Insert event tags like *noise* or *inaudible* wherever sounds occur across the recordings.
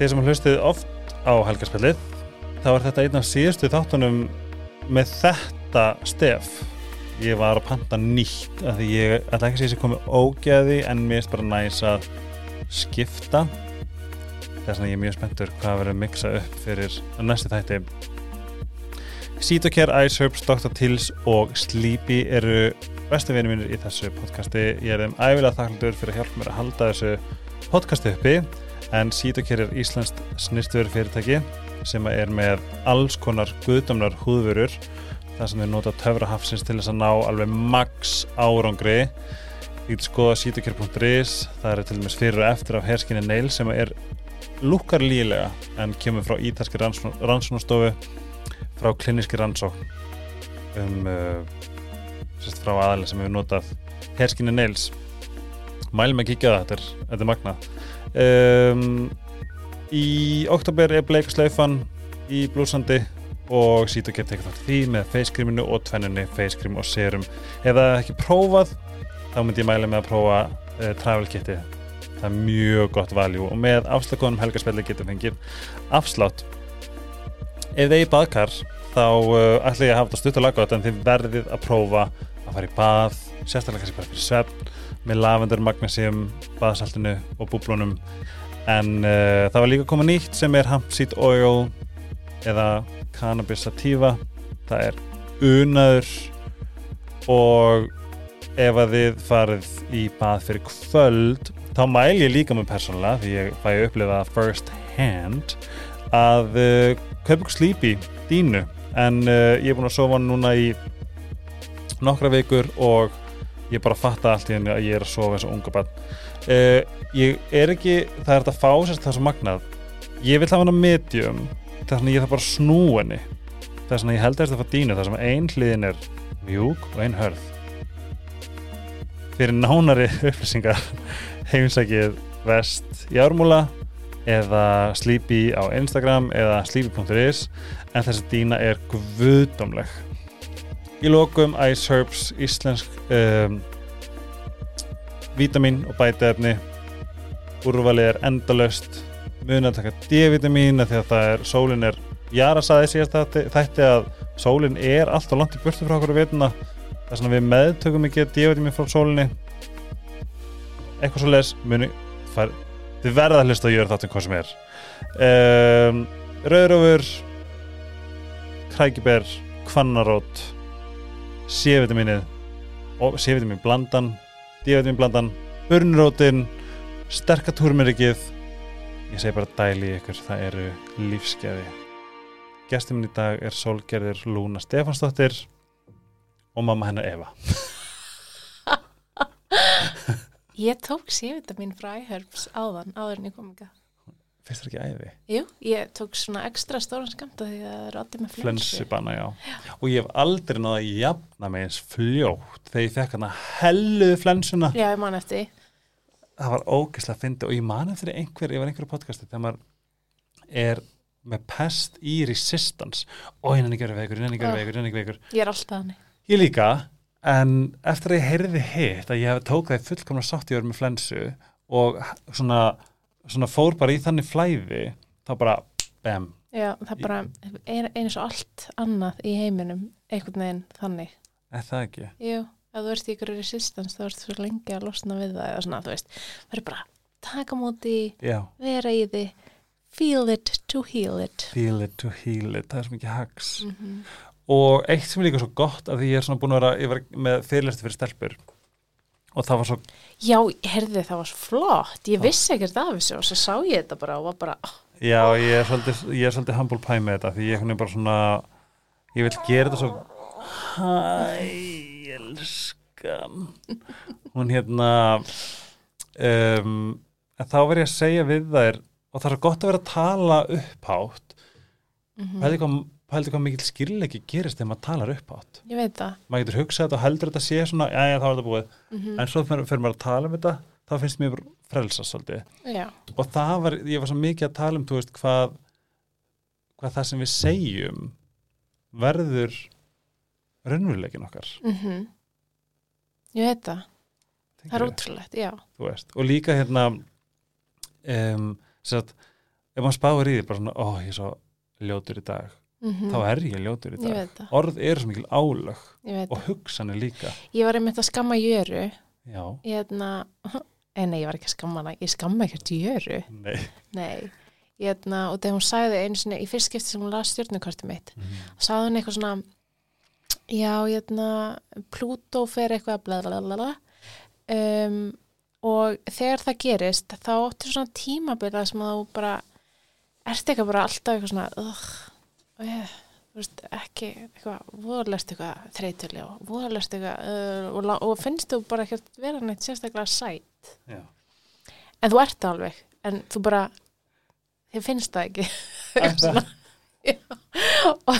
þeir sem hlustið oft á helgarspillið þá er þetta einn af síðustu þáttunum með þetta stef. Ég var að panta nýtt af því ég ætla ekki að segja sem komið ógeði en mér er bara næs að skipta. Þess að ég er mjög spenntur hvað verður mixa upp fyrir næstu þætti. Cytocare, Ice Herbs, Dr. Tills og Sleepy eru bestu vinni mínir í þessu podcasti. Ég er þeim æfilega þakkldur fyrir að hjálpa mér að halda þessu podcasti uppi en Cytocare er Íslandst snirtuveru fyrirtæki sem er með alls konar guðdömlar húðvörur þar sem þau nota töfrahafsins til þess að ná alveg max árangri. Ég get skoða cytocare.is það eru til dæmis fyrir og eftir af herskinni Neil sem er lukkar lílega en kemur frá ítalski rannsónastofu frá kliníski rannsókn um uh, sérst frá aðalega sem hefur notað herskinni Nails mælum að kíkja það, þetta er, þetta er magna um, í oktober er Blake Sleifan í blúsandi og að geta tekið því með facecreaminu og tvennunni facecream og serum. Ef það ekki prófað þá myndi ég mæla með að prófa uh, travel kiti það er mjög gott valjú og með afslakonum helgarspelli getur fengið afslátt. Ef þið er baðkar þá uh, ætla ég að hafa þetta stutt og laggótt en þið verðið að prófa að fara í bað sérstaklega kannski bara fyrir svefn með lavendur, magnesium, baðsaltinu og búblunum en uh, það var líka koma nýtt sem er hemp seed oil eða cannabis sativa. Það er unaður og ef að þið farið í bað fyrir kvöld þá mæl ég líka með persónulega því ég fæ upplifa first hand að uh, kaupa ykkur slípi dínu en uh, ég er búin að sofa núna í nokkra vikur og ég bara fatta allt í henni að ég er að sofa eins og unga bann uh, ég er ekki, það er þetta að fá sérst það sem magnað. Ég vil hafa hana medium þess að ég þarf bara að snú henni. Þess að ég held að þetta fá dínu þess að ein hliðin er mjúk og ein hörð. Fyrir nánari upplýsingar *laughs* heimsækið vest í ármúla eða Sleepy á Instagram eða sleepy.is en þessi dýna er guðdomleg í lokum Ice Herbs íslensk um, vítamin og bætaefni úrvalið er endalöst munið að taka D-vitamin því að það er, sólinn er Jara saði síðast þetta að sólinn er alltaf langt í burtu frá okkur að vituna þess að við meðtökum ekki D-vitamin frá sólinni. Eitthvað svo les munið þið verða að hlusta að gera þáttum hvað sem er. Um, Rauðröfur Krækibær Kvannarót C-vitaminið C-vitamin blandan D-vitamin blandan Burnrótin Sterkatúrmerikið ég segi bara dæli ykkur það eru lífsgæði. Gestur minn í dag er Solgerður Lúna Stefansdóttir og mamma hennar Eva. *laughs* Ég tók C-vitamin frá iHerbs áðan, áður en ég kom ekki að. Fyrst er ekki æði? Jú, ég tók svona ekstra stóran skamta því að það er allir með flensu. Flensubanna, já. já. Og ég hef aldrei náða að jafna mig eins fljótt þegar ég fekk hana helluð flensuna. Já, ég man eftir því. Það var ógeðslega að finna og ég man eftir einhver, ég var einhverju podcasti þegar maður er með pest í resistance og henni ekki verið vekur, henni ekki verið vekur, henni ekki vekur. Ég er alltaf hann. Ég líka en eftir að ég heyrði hitt að ég tók það fullkomna sátt í örmi flensu og svona, svona fór bara í þannig flæði þá bara bam. Já, það bara er eins og allt annað í heiminum, einhvern veginn þannig. Er það ekki? Jú, að þú ert í ykkur resistance þá ert þú svo lengi að losna við það eða svona, þú veist, er bara taka móti, Já. vera í því feel it to heal it. Feel it to heal it, það er svo mikið hags. Mm -hmm og eitt sem er líka svo gott að því ég er svona búin að vera, með fyrirlæstu fyrir stelpur og það var svo Já, herði það var svo flott ég vissi ekkert af þessu og svo sá ég þetta bara og var bara oh. Já, ég er svolítið, ég er svolítið humble pie með þetta því ég er bara svona ég vil gera þetta svo Hæ, elskan hún hérna um, þá verður ég að segja við þær og það er gott að vera að tala upphátt mm -hmm. það er pældi hvað mikil skilleiki gerist þegar maður talar upp átt ég veit það. Maður getur hugsað þetta og heldur þetta sé svona já já þá er þetta búið. Mm -hmm. en svo fyrir maður að tala um þetta þá finnst mér frelsast svolítið. Já. og það var, ég var svo mikið að tala um þú veist hvað hvað það sem við segjum verður raunveruleikin okkar. Mm -hmm. ég veit það. Tengi það er ótrúlegt, já. Og líka hérna um, sagt, ef maður spáir í því bara svona, ó, ég er svo ljótur í dag mm þá er ég ljótur í dag. orð eru svo mikil álög og það. hugsanir líka. Ég var einmitt að skamma jöru. Hérna, *laughs* en nei, ég var ekki að skamma hana. Ég skamma ekkert jöru. Nei. Nei, hérna, og þegar hún sagði einu sinni í fyrst skipti sem hún las stjórnukortið mitt Mhm. sagði hún eitthvað svona já, hérna Plútó fer eitthvað bla bla bla bla um, og þegar það gerist þá áttu svona tímabila sem þú bara ert eitthvað bara alltaf eitthvað svona ugh, og ég, þú veist, ekki eitthvað, voðalest eitthvað þreytulega og voðalest eitthvað uh, og, og finnst þú bara ekkert vera neitt sérstaklega sætt já. en þú ert alveg en þú bara, þið finnst það ekki? Já, og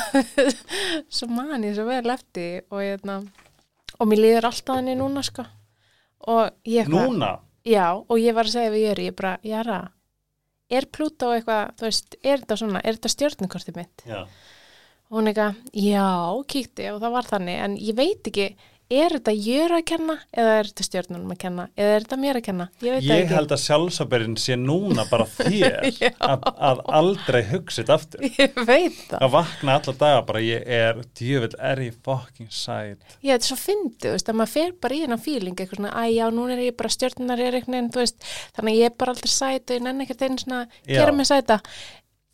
*laughs* svo man ég svo vel eftir og, hérna, og mér líður alltaf henni núna sko. Og ég núna, já, og ég var að segja við Jöri, ég bara, Jara er Plútó eitthvað, þú veist, er þetta svona er þetta stjórnukortið mitt? Já. Og hún eitthvað, já, kíkti og það var þannig, en ég veit ekki er þetta Jöru að kenna eða er þetta stjórnunum að kenna, eða er þetta mér að kenna ég Ég ekki held að sjálfsáberinn sé núna bara þér *laughs* að, að aldrei hugsa þetta aftur. *laughs* ég veit það Að vakna alla daga bara ég er, djöfull er ég fucking sæt. Já, þetta er svo fyndið, að maður fer bara í hennan fíling, eitthvað svona, æ, já, núna er ég bara stjórnar er einhvern veginn, þú veist, þannig að ég er bara aldrei sæt og ég nenni ekkert einu svona, gera mig sæta,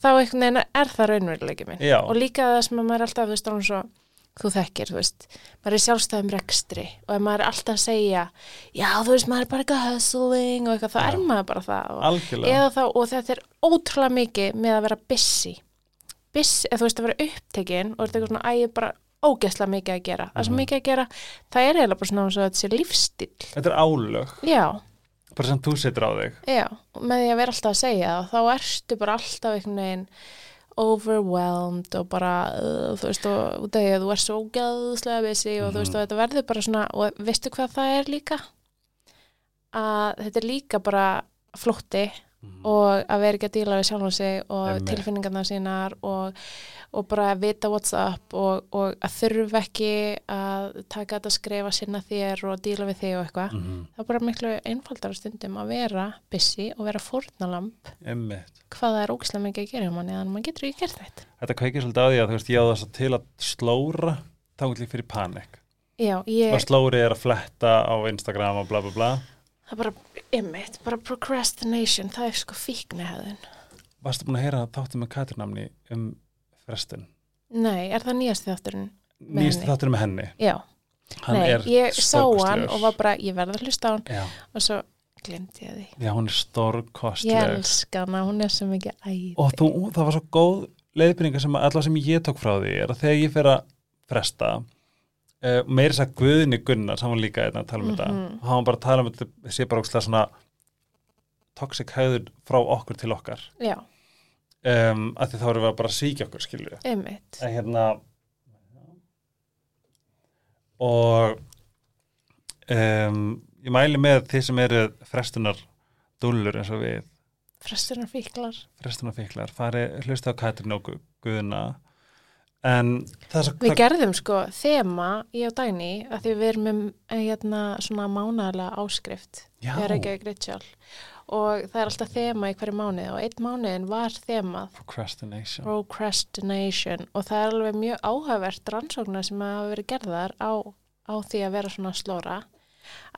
þá einhvern veginn er það raunveruleiki minn. Já. Og líka það sem að maður er alltaf, þú þekkir, þú veist, maður er sjálfstæðum rekstri og ef maður er alltaf að segja, já, þú veist, maður er bara eitthvað hustling og eitthvað, þá er maður bara það. Þá, og þetta er ótrúlega mikið með að vera busy busy, eða þú veist að vera upptekinn og þetta er eitthvað svona, æ, ég er bara ógeðslega mikið að gera það er svo Mhm. mikið að gera, það er eiginlega bara svona eins og þetta sé lífstíl Þetta er álög, já, bara sem þú setur á þig. já, með því að vera alltaf að segja þá ertu bara alltaf einhvern veginn overwhelmed og bara, uh, þú veist, og að þú er svo ógeðslega busy og þú veist, Mhm. og þetta verður bara svona, og veistu hvað það er líka? Að þetta er líka bara flótti og að vera ekki að díla við sjálfum sig og tilfinningarna sínar og, og bara að vita what's up og, og að þurfa ekki að taka þetta skrifa sinna þér og díla við þig og eitthvað Mhm. það er bara miklu einfaldara stundum að vera busy og vera fórnalamb Einmitt. hvað það er ógislega mikið að gera hjá manni þannig að maður getur ekki gert neitt Þetta kveikir svolítið á því að þú veist, ég á þess að til að slóra þá er líka fyrir panik. já, Og ég, slóri er að fletta á Instagram og bla bla bla. Það er bara ymmit, bara procrastination það er sko fíkni hefðin Varstu búin að heyra þáttum með Katrinamni um frestun? nei, er það nýjast þátturinn? Með Nýst henni? þáttur með henni. já, Hann nei, ég sá hann og var bara, ég verði að hlusta á hann Já, og svo glemdi ég því já, hún er Ég stórkostleg. elska hana, hún er svo mikið æði. Og þú, það var svo góð leiðbyrninga sem allar sem ég tók frá því er að þegar ég fer að fresta uh, meiri þess að Guðni Gunnar hann var líka einn að tala um þetta. Mhm. hann var bara að tala um þetta sé bara ókslega svona toxic hæður frá okkur til okkar. Já, um, að því þá erum við bara að svíkja okkur skilju einmitt. en hérna og um, ég mæli með þið sem eru frestunar dúllur eins og við. Frestunar fíklar. frestunarfiklar, fari hlusta á Katrin og Gu- Guðna en það er svo Við gerðum sko þema í á dæni að því við erum með eh, hérna, svona mánaðlega áskrift. Við erum ekki að Ritual. Og það er alltaf þema í hverju mánuði og einn mánuðin var þemað procrastination procrastination og það er alveg mjög áhugavert rannsóknar sem hafa verið gerðar á, á því að vera svona slóra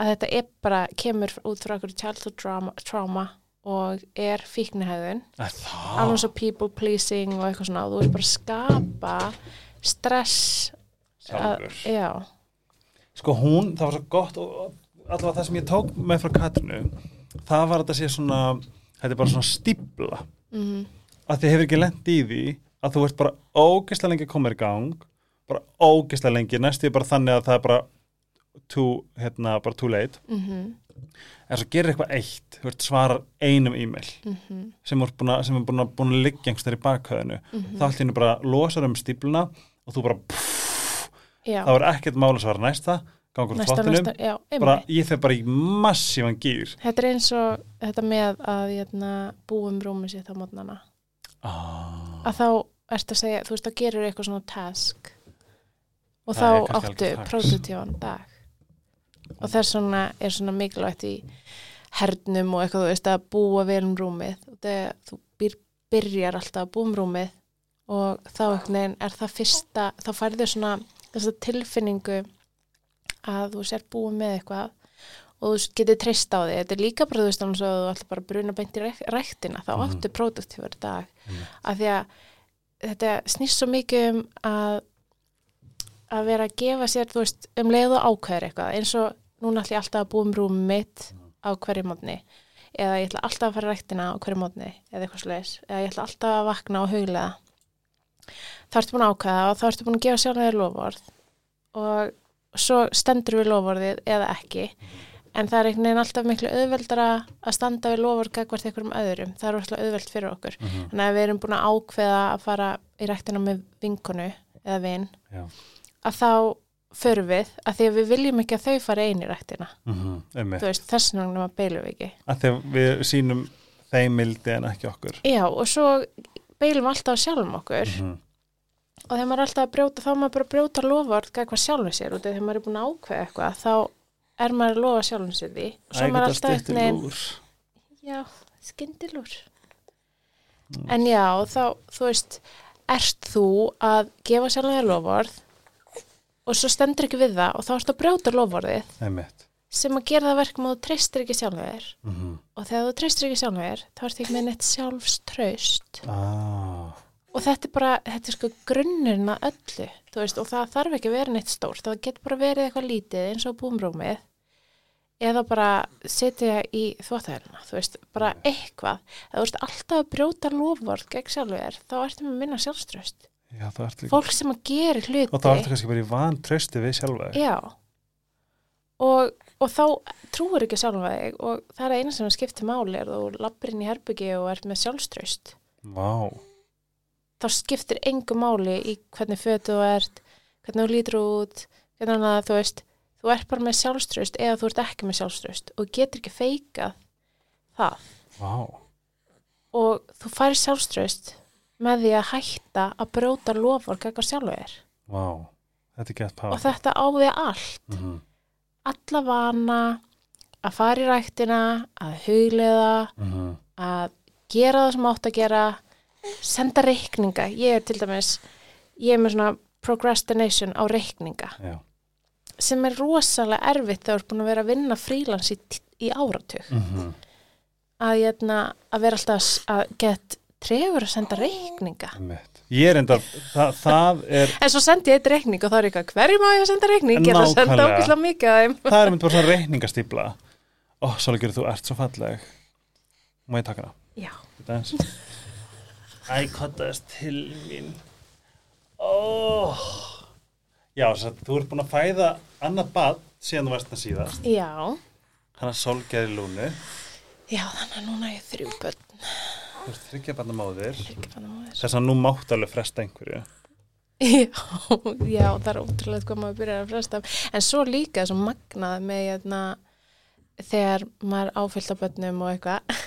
að þetta er bara, kemur út frá okkur childhood trauma, trauma og er fíknihæðun alveg svo people pleasing og eitthvað svona og þú er bara að skapa stress að, já, Sko hún, það var svo gott og allavega það sem ég tók með frá Katrinu það var að þetta sé svona þetta er bara svona stípla mm, að þið hefur ekki lent í því að þú ert bara ógeðslega lengi að koma í gang bara ógeðslega lengi, næstu bara þannig að það er bara too, hérna, bara too late. Mm en svo gerir eitthvað eitt, þú ert svarar einum e-mail búin að, sem er búin að, að liggja einhvers þar í bakhauðinu þá allt í henni bara losar um stípluna og þú bara, pff, þá er ekkert mál að svara næsta gangur úr þvottinum, ég fer bara í massífan gýr þetta er eins og þetta með að hérna, búum rúmi sitt á mótnana ah. að þá ertu að segja, þú veist, þá gerur eitthvað svona task. Og er þá áttu produktívan dag og þess svona er svona mikilvægt í hernum og eitthvað, þú veist, að búa vel um rúmið og þegar þú býr byrjar alltaf búmrúmið og þá einhvern veginn er það fyrsta, þá færðu svona þessa tilfinningu að þú sér búið með eitthvað og þú getur treyst á því. Þetta er líka bara þú veist að þú ætla bara að bruna beint í rek- ræktina, þá Mhm. áttu produktífur dag Mhm. af því að þetta snýst svo mikið um að að vera að gefa sér, þú veist, um leið og ákveður eitthvað, eins og núna ætla ég alltaf að búa um rúmið mitt á hverju mótni eða ég ætla alltaf að fara í ræktina á hverju mótni eða eitthvað slags, eða ég ætla alltaf að vakna og huglega þá ertu búin að ákveða og þá ertu búin að gefa sjálf þér lofvörð og svo stendur við lofvörðið eða ekki en það er einhvern veginn alltaf miklu auðveldara að standa við lofvörð gagvart einhverjum öðrum, það er alltaf auðveld fyrir okkur Mhm. Þannig að við erum búin að ákveða að fara í ræktina með vinkonu eða vin, Já. Að þá förum við, að því að við viljum ekki að þau fara. Mhm. Einmitt. Þú veist, þess vegna beilum við ekki. Af því að við sínum þeim mildi en ekki okkur. Já, og svo beilum alltaf sjálfum okkur Mhm. og þegar maður er alltaf að brjóta, þá er maður bara að brjóta lofvart hvað sjálfum sér og þegar maður er búin að ákveða eitthvað, þá er maður að lofa sjálfum sér því. Og svo Æ, er maður þetta alltaf lúr. já, skyndilúr. Mm. En já, þá, þú veist, ert þú að gefa sjálfum þér lofvörð og svo stendur ekki við það og þá ertu að brjóta lofvörðið sem að gera það verkum að þú treystir ekki sjálfum þér. Mhm. og þegar þú treystir ekki sjálfum þér þá ertu ekki með neitt sjálfstraust Ah. og þetta er bara, þetta er sko grunnurinn að öllu, veist, og það þarf ekki að vera neitt stórt, það getur bara verið eitthvað lítið eins og búmrúmið eða bara setja í þvóttæðina, þú veist, bara eitthvað. Ef þú veist alltaf að brjóta lofvörð gegn sjálfur þér, þá ertu með minna sjálfstraust Já, fólk sem að gera hluti. Og þá ertu kannski bara í van trösti við sjálfa já. Og, og þá trúur ekki sjálfa þig og það er eina sem skiptir máli er þú lappir inn í herbyggi og ert með sjálfstraust. Vá. þá skiptir engu máli í hvernig fötu þú ert, hvernig þú lítur út, hvernig annað, þú veist, þú ert bara með sjálfströst eða þú ert ekki með sjálfströst og getur ekki feikað það. Vá. og þú færi sjálfströst með því að hætta að bróta lofvörg eitthvað sjálfur gett og þetta á því allt, Mhm. alla vana, að fara í ræktina, að huglega, Mhm. að gera það sem átt að gera senda reikninga ég er til dæmis ég er með svona procrastination á reikninga Já. sem er rosalega erfitt þegar þú ert búin að vera að vinna frílans í, í áratug Mhm. að, jötna, að vera alltaf að get trefur að senda reikninga. Ég er enda, það, það er, en svo sendi ég eitt reikning og þá er eitthvað hverju má ég að senda reikning ég er að senda ógislega mikið það er mynd bara svona reikningastípla. Ó, Sólgerður, þú ert svo falleg. Má ég taka hana? já, Þetta eins. Æ, kottaðist til mín. Ó. Já, þess að þú ert búin að fæða annað bad síðan þú varst það síðast. já, Hann er Sólgerði Lúnu. já þannig að núna er ég þrjú börn Þú ert þryggja barna móðir. Ekki bara móðir. Þess að nú mátt alveg fresta einhverju. Já, *laughs* já, það er ótrúlega hvað maður byrjar að fresta en svo líka svo magnað með hérna, þegar maður áfyllt á bönnum og eitthvað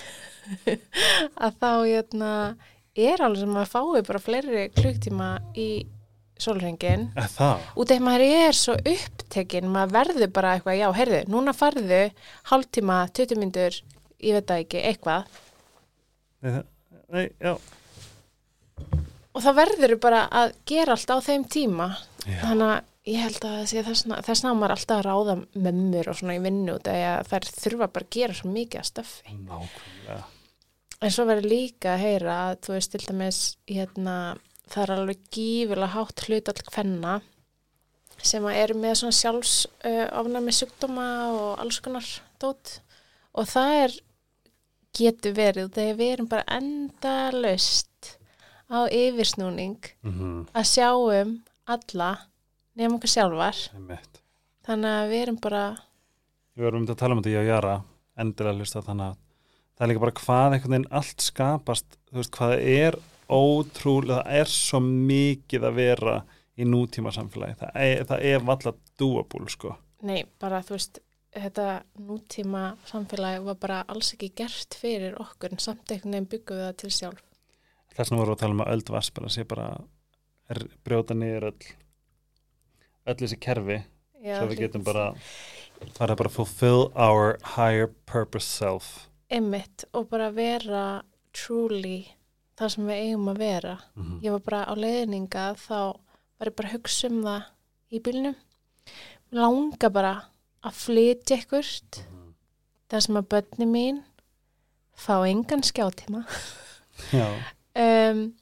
*laughs* að þá hérna, er alveg sem maður fái bara fleiri klukktíma í sólringin það? út af maður er svo upptekinn maður verður bara eitthvað, já, heyrðu núna farðu hálftíma, 20 myndur ég veit það ekki, eitthvað Nei, það- já. og það verður bara að gera allt á þeim tíma Já. þannig að ég held að það þess ná maður alltaf að ráða mömmur og svona í vinnu út af því að þær þurfa bara að gera svo mikið að stöffi Nákvæmlega. en svo verður líka að heyra að þú veist til dæmis hérna, það er alveg gífilega hátt hlut all hvenna sem að eru með svona sjálfs uh, ofnæmi sjúkdóma og alls konar dót og það er getur verið þegar við erum bara endalaust á yfirsnúning Mm að sjáum alla nefnum okkur sjálfar. Þannig að við erum bara Við vorum myndið að tala um þetta ég og Jara endilega hlusta þannig að það er líka bara hvað einhvern veginn allt skapast þú veist hvað er ótrúlega það er svo mikið að vera í nútíma samfélagi það er, það er valla doable sko. Nei, bara þú veist þetta nútíma samfélagi var bara alls ekki gert fyrir okkur en samt einhvern veginn byggum við það til sjálf. Vegna vorum við að tala um að öld vaspara sé bara er, brjóta niður öll öll þessi kerfi Já, svo við getum bara fara bara fulfill our higher purpose self. Emmitt og bara vera truly þar sem við eigum að vera. Mhm. ég var bara á leiðninga þá var ég bara að hugsa um það í bílnum. Langa bara að flytja ekkert þar sem að börni mín fá engan skjátíma Já. um,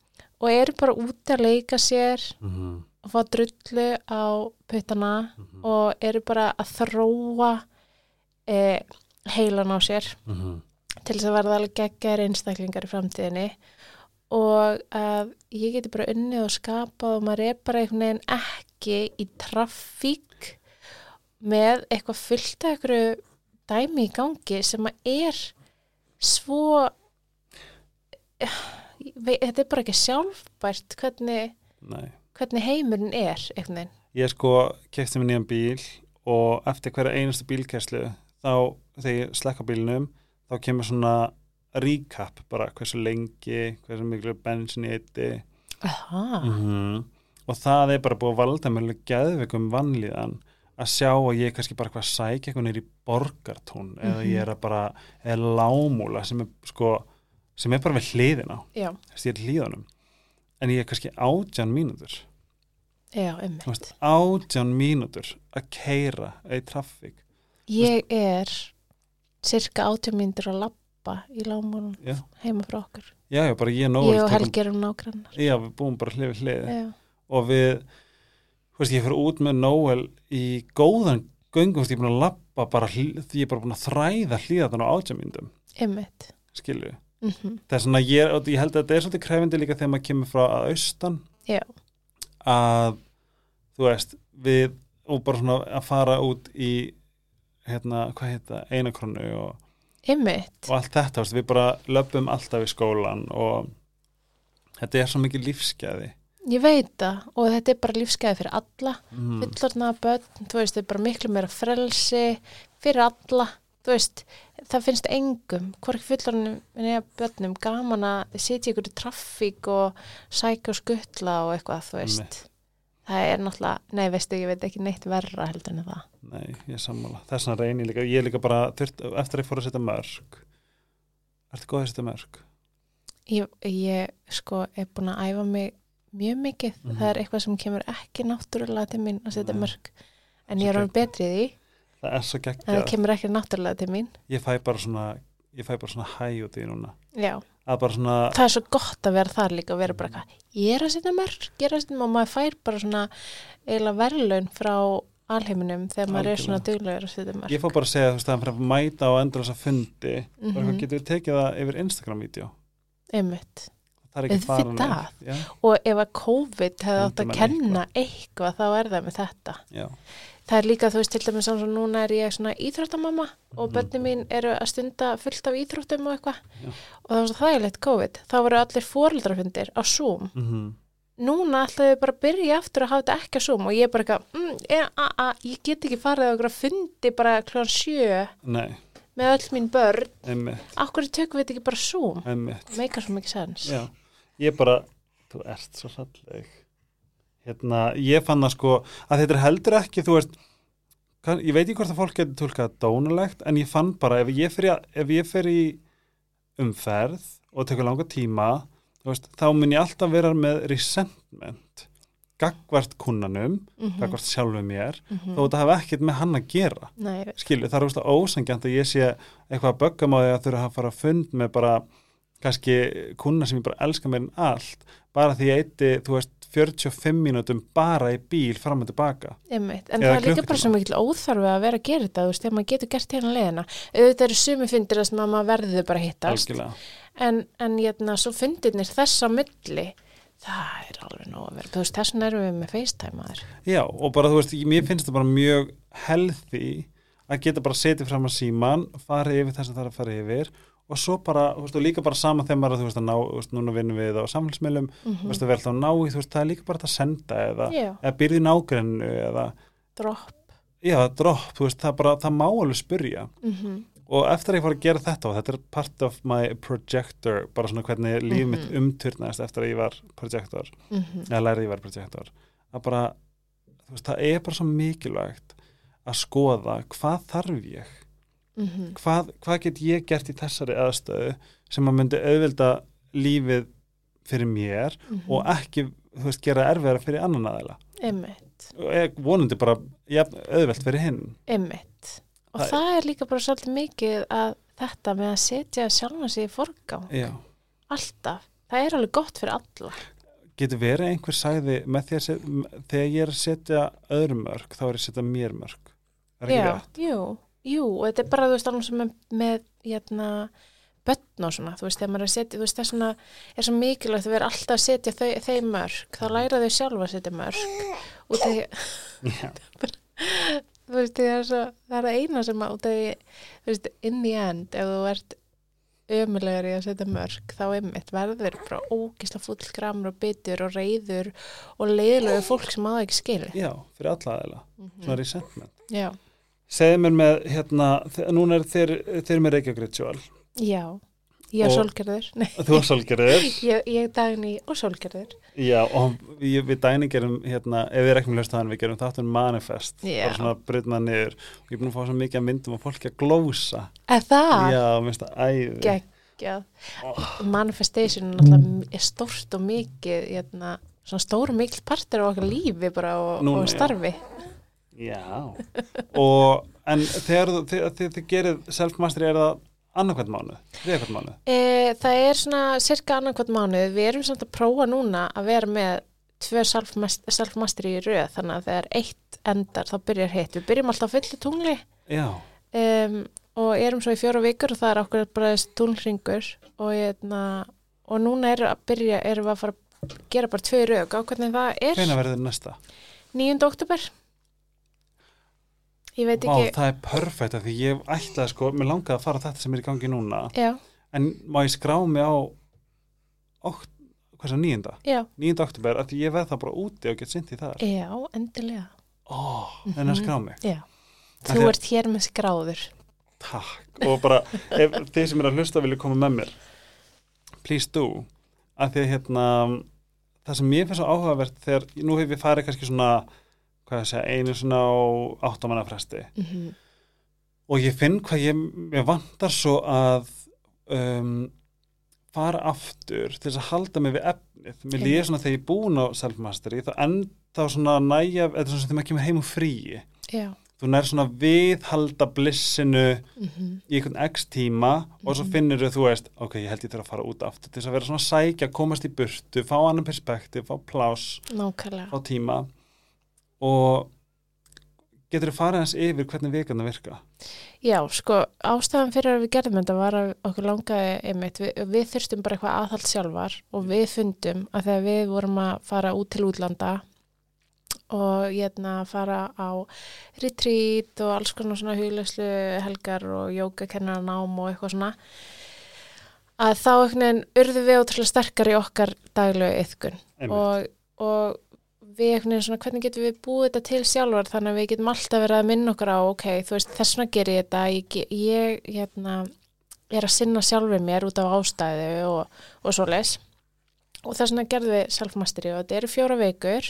og eru bara úti að leika sér Mhm. og fá drullu á puttana Mhm. og eru bara að þróa eh, heilan á sér Mhm. til þess að verða alveg geggar einstaklingar í framtíðinni og að ég geti bara unnið og skapað og maður er bara einhvern veginn ekki í trafík með eitthvað fullt af einhverju dæmi í gangi sem að er svo veit- þetta er bara ekki sjálfbært hvernig, hvernig heimurinn er veginn. Ég sko kefti mér nýjan bíl og eftir hverja einustu bílkæslu þá þegar ég slekka bílnum þá kemur svona recap bara hversu lengi, hversu miklu bensin ég eitti Aha, -hmm. og það er bara búið að valda alveg geðveikum vannlíðan að sjá að ég er kannski bara eitthvað að sækja eitthvað nýr í borgartún eða ég er að bara er lámúla sem er sko sem er bara við hliðina. Já, þess ég er í hlíðanum en ég er kannski átján mínútur. Já, ummitt átján mínútur að keira í traffík Ég er cirka átjum myndir að lappa í lámúnum já, heima frá okkur. já, já, bara ég Ég og Helgi erum nágrannar. já, við búum bara hlið við hlið og við, þú veist, ég fyrir út með Nóel í góðan göngum, þú veist, ég er búin að lappa bara því ég er bara búin að þræða hlíðan á átján mínútum, ummitt. skilju Mm -hmm. það er svona, ég, ég held að þetta er svolítið krefindi líka þegar maður kemur frá að austan Já, að þú veist, við og bara svona að fara út í hérna, hvað heita, einakrónu og ummitt. og allt þetta, þú veist, við bara löpum alltaf í skólan og þetta er svo mikið lífsgæði Ég veit það og þetta er bara lífsgæði fyrir alla. mm. Fullorna börn, þú veist, þetta er bara miklu meira frelsi fyrir alla. Þú veist, það finnst engum, hvorki fullornum eða börnum gaman að sitja ykkur í traffík og sækja og skuttla og eitthvað, þú veist. Einmitt. Það er náttúrulega, nei, veistu, ég veit ekki neitt verra heldur en það. Nei, ég er sammála. Þess vegna reyni ég líka, ég er líka bara þurft, eftir að ég fór að setja mörg Ertu góð að setja mörg? Ég, ég sko er búin að æfa mig mjög mikið. Mhm. Það er eitthvað sem kemur ekki náttúrulega til mín að setja mörg. En ég er alveg geggjað. betri í Það er svo en það kemur ekki náttúrulega til mín. Ég fæ bara svona, ég fæ bara svona hæ út í núna. Að svona, það er svo gott að vera þar líka og vera bara eitthvað, ég er að setja mörg, ég er að setja og maður fær bara svona eiginlega verðlaun frá alheiminum þegar maður er svona duglegur að setja mörg. ég fór bara að segja þú veist, að mæta á endalasa fundi Mhm. og eitthvað getur tekið það yfir Instagram-vídeó. Auðvitað. Og ef að COVID hefði átt að kenna eitthvað, þá er það með þetta. já, Það er líka, þú veist, til dæmis eins og núna er ég svona íþróttamamma og Mhm. börnin mín eru að stunda fullt af íþróttum og eitthvað og það var svo þægilegt COVID. Þá voru allir fóreldrafundir á Zoom. mm Núna ætlaðu við bara að byrja aftur að hafa þetta ekki á Zoom og ég er bara eitthvað, mm, ég, a, ég get ekki farið á einhverja fundi bara kljóðan sjö nei, með öll mín börn. Akkur tökum við þetta ekki bara Zoom? Meikar svo mikið sens. Já, ég bara, þú ert svo salleg. Hérna, ég fann það sko, að þetta er heldur ekki, þú veist, ég veit ekki hvort að fólk getur tólkað dónulegt, en ég fann bara, ef ég fer í, ef ég fer í umferð og tekur langa tíma, veist, þá mun ég alltaf vera með resentment, gagvart kunnanum, Mm gagvart sjálfu mér, -hmm. þó þetta hafa ekkert með hann að gera Nei, skilu, það er ósangjant að ég sé eitthvað að á því að þurfa að fara að fund með bara kannski kuna sem ég bara elska mér en allt bara því ég eitti, þú veist, 45 mínútum bara í bíl fram og tilbaka Einmitt. En Eða það er líka bara svo mikil óþarfi að vera að gera þetta, þú veist, þegar maður getur gert hérna leiðina. Auðvitað eru sumi fundir að maður verður bara að hittast. En, en hérna, svo fundirnir þess á milli, það er alveg nóg að vera. Þú veist, þess vegna erum við með FaceTime aður. já, og bara þú veist mér finnst það bara mjög healthy að geta bara setið fram að síman fara yfir þess að það er að fara yfir og svo bara, þú veist, og líka bara sama þegar maður, þú veist, að ná, þú veist, núna vinnum við á samfélagsmiðlum, Mm þú veist, að alltaf að ná í, þú veist, það er líka bara að senda eða, Já, eða byrði nágrennu eða, dropp. já, dropp, þú veist, það bara, það má alveg spyrja. Mm og eftir að ég fór að gera þetta og þetta er part of my projector, bara svona hvernig líf mitt Mhm. umturnaðist eftir að ég var projector, eða lærið ég var projector, að bara, þú veist, það er bara svo mikilvægt að skoða hvað þarf ég, Mhm. hvað, hvað get ég gert í þessari aðstöðu sem að myndi auðvelda lífið fyrir mér Mhm. og ekki, veist, gera erfiðara fyrir annan aðeila og vonandi bara ja, auðvelt fyrir hinn einmitt. Og Það- það, er líka bara svolítið mikið að þetta með að setja sjálfan sig í forgang. Já. Alltaf. Það er alveg gott fyrir alla. getur verið einhver sagði með því að set, þegar ég er að setja öðrum mörg þá er ég að setja mér mörg er ekki Já, rétt? jú, jú, og þetta er bara, þú veist, alveg sem með, með hérna, börn og svona, þú veist, þegar maður er að setja, þú veist, það er svona, er svo mikilvægt að vera alltaf að setja þau, þau mörg, þá læra þau sjálfa að setja mörg, og Já. *laughs* þú veist, það er svo, það er það eina sem að, þegar, þú veist, in the end, ef þú ert ömulegur í að setja mörg, þá einmitt verður bara ógisla full gramur og bitur og reyður og leiðilegu fólk sem aða ekki skilur. Já, fyrir alla aðeila, Mhm. svona resentment Já, segðu mér með, hérna, núna er þeir, þeir með Reykjavík Ritual já, ég er nei. *laughs* þú er svolgerðir Ég, ég dagni og sólgerður. Já, og við, við dæni gerum hérna, ef við með hlustaðan, við gerum þáttum manifest, Já. bara svona brutna niður og ég er búin að fá svo mikið að myndum og fólki að glósa Er það? Já, minnst það æði Geggjað. Manifestation er er stórt og mikið, hérna, svona stór og mikil partur á okkar lífi bara og, Núna, og já. starfi. Já, *laughs* og en þegar þið, gerir self-mastery er það annarkvæmt mánu, þriðakvæmt mánu E, það er svona cirka annarkvæmt mánuð. Við erum samt að prófa núna að vera með tvö self-mas- self-mastery í röð, þannig að þegar eitt endar þá byrjar hitt. Við byrjum alltaf á fullu tungli Já, um, og erum svo í fjóra vikur og það er okkur bara þessi tunglringur og, hérna, og núna erum, að byrja, erum við að fara að gera bara tvö í röð á hvernig það er. hvenær verður næsta? 9. oktober ég veit Vá, ekki það er perfekt af því ég ætlaði sko, mér langaði að fara þetta sem er í gangi núna. Já, en má ég skrá mig á okt, hvað er nýjunda? já, 9. oktober, af því ég veð það bara úti og get sint í þar. Já, endilega. Ó, en að skrá mig. Já. Þú ert hér með skráður. Takk, og bara ef þið sem er að hlusta vilja koma með mér please do. Af því að hérna það sem mér finnst svo áhugavert þegar nú hefur við farið kannski svona hvað ég segja, einu svona á áttamanna fresti mm -hmm. og ég finn hvað ég, ég vantar svo að um, fara aftur til þess að halda mig við efnið. Mér líður svona þegar ég er búin á self-mastery þá enda svona næja þetta er svona sem þegar maður kemur heim úr fríi. Já. Þú nær svona viðhalda blissinu mm í einhvern x tíma og svo Mhm. finnir þú veist, ok, ég held ég þurfa að fara út aftur til þess að vera svona sækja, komast í burtu fá annan perspektiv, fá plás nákvæmlega. fá tíma og getur þú farið hans yfir hvernig vikan það virka já, sko, ástæðan fyrir að við gerðum þetta var að okkur langaði einmitt, við, við þurstum bara eitthvað aðhald sjálfar og við fundum að þegar við vorum að fara út til útlanda og hérna fara á retreat og alls konar svona hugleyslu helgar og jógakennarnám og eitthvað svona að þá urðu við ótrúlega sterkar í okkar daglegu Einmitt. og, og við einhvern veginn svona hvernig getum við búið þetta til sjálfar þannig að við getum alltaf verið að minna okkur á ok, þú veist, þess vegna ger ég þetta ég, ég hérna er að sinna sjálfur mér út af ástæðu og, og svo leis og þess vegna gerðum við self-mastery og þetta eru fjóra vikur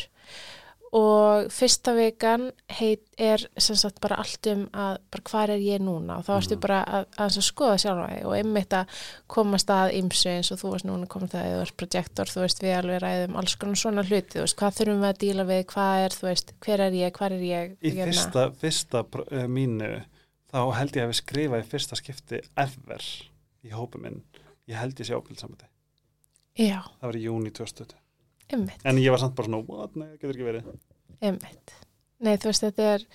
og fyrsta vikan heit er sem sagt bara allt um að bara hvað er ég núna? Og þá ertu Mhm. bara að, að, skoða sjálfa þig og einmitt að komast að ymsu eins og þú varst núna komið það eða þú ert projektor, þú veist við alveg ræðum alls konar svona hluti, þú veist hvað þurfum við að díla við, hvað er, þú veist, hver er ég, hvað er ég í hérna? fyrsta, fyrsta uh, mínu þá held ég að við skrifa í fyrsta skipti ever í hópu minn. Ég held ég sé ábyrðsamöndi Já, það var í júni 2020 einmitt, en ég var samt bara svona, what, nei, það getur ekki verið. Einmitt. Nei, þú veist, þetta er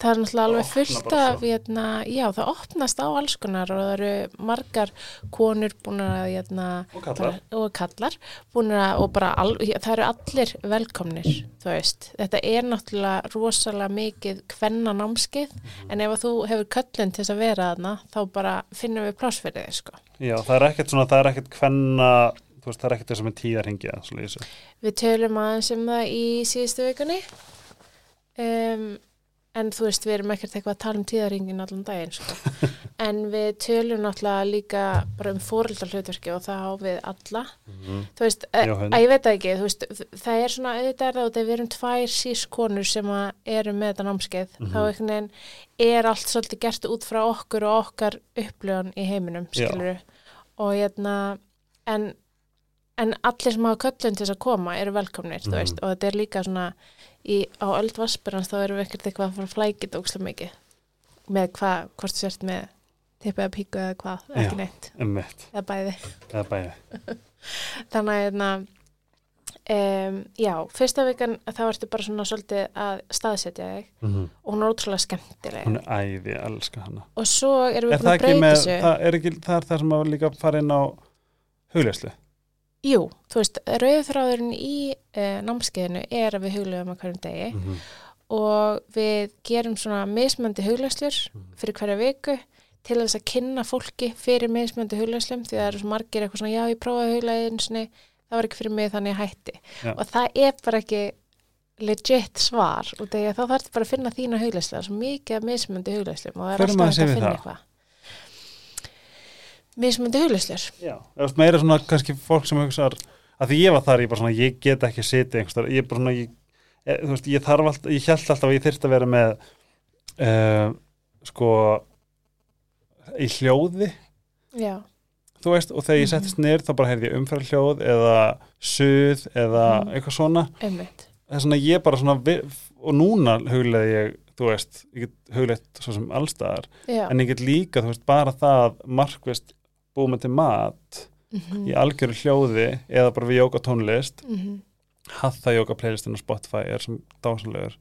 það er náttúrulega alveg fullt af hérna, já, það opnast á alls konar og það eru margar konur búin að hérna, og kallar, bara, og kallar búin að, og bara, al, það eru allir velkomnir, þú veist. Þetta er náttúrulega rosalega mikið kvenna námskið, Mhm. en ef þú hefur köllun til þess að vera þarna þá bara finnum við pláss fyrir þig, sko. Já, það er ekkert svona, það er ekkert hvenna veist, það er ekkert þess að með tíðarhingja Við tölum aðeins um það í síðustu vikunni um, en þú veist, við erum ekkert eitthvað að tala um tíðaringin allan daginn sko. *laughs* en við tölum náttúrulega líka bara um fóreldar hlutverki og það á við alla þú veist, Já, að, hund. að ég veit ekki þú veist, það er svona, auðvitað er það og við erum tvær sískonur sem eru með þetta námskeið, Mhm. þá einhvern veginn er allt svolítið gert út frá okkur og okkar upplöðun í heiminum, Já. skilur og hérna en en allir sem hafa köllun til þess að koma eru velkomnir, þú Mhm. veist, og þetta er líka svona í, á öldvaspurans þá erum við ekkert eitthvað að fara að flækja þetta ókslega mikið. Með hvað, hvort þú sért með tippa eða píku eða hvað, ekki neitt. eða bæði, er bæði. *laughs* Þannig að um, já, fyrsta vikan þá ertu bara svona svolítið að staðsetja þig. Mm og hún er ótrúlega skemmtileg. Hún er æði, ég elska hana. Og svo erum Er við það búin að breyta þessu. það er ekki, það er það sem að líka fara inn á hugleyslu Jú, þú veist, rauðþráðurinn í uh, námskeiðinu er að við huglegum að hverjum degi mm -hmm. og við gerum svona mismöndi huglæslur Mhm. fyrir hverja viku til þess að kynna fólki fyrir mismöndi huglæslum því það eru svo margir eitthvað svona já ég prófaði huglæðinsinni, það var ekki fyrir mig þannig ég hætti Já. og það er bara ekki legit svar og þá þarf bara að finna þína er svo mikið mismöndi huglæslum og það er alltaf að finna eitthvað mismöndi huglæslur Já, meira svona kannski fólk sem hugsaðar að því ég var þar, ég bara svona, ég get ekki setið einhverstaðar, ég bara svona, ég, e, þú veist, ég þarf alltaf, ég held alltaf að ég þyrfti að vera með uh, sko í hljóði, Já, þú veist, og þegar ég Mhm. settist niður þá bara heyrði ég umfæra hljóð eða suð eða Mhm. eitthvað svona. Er svona ég bara svona og núna hugleði ég, þú veist ég get hugleitt svo sem allstaðar en ég get líka, þú veist, bara það markvist búið með til mat mm í algjöru hljóði eða bara við jóka tónlist -hmm. Hatha jóka playlistin á Spotify er sem dásanlegur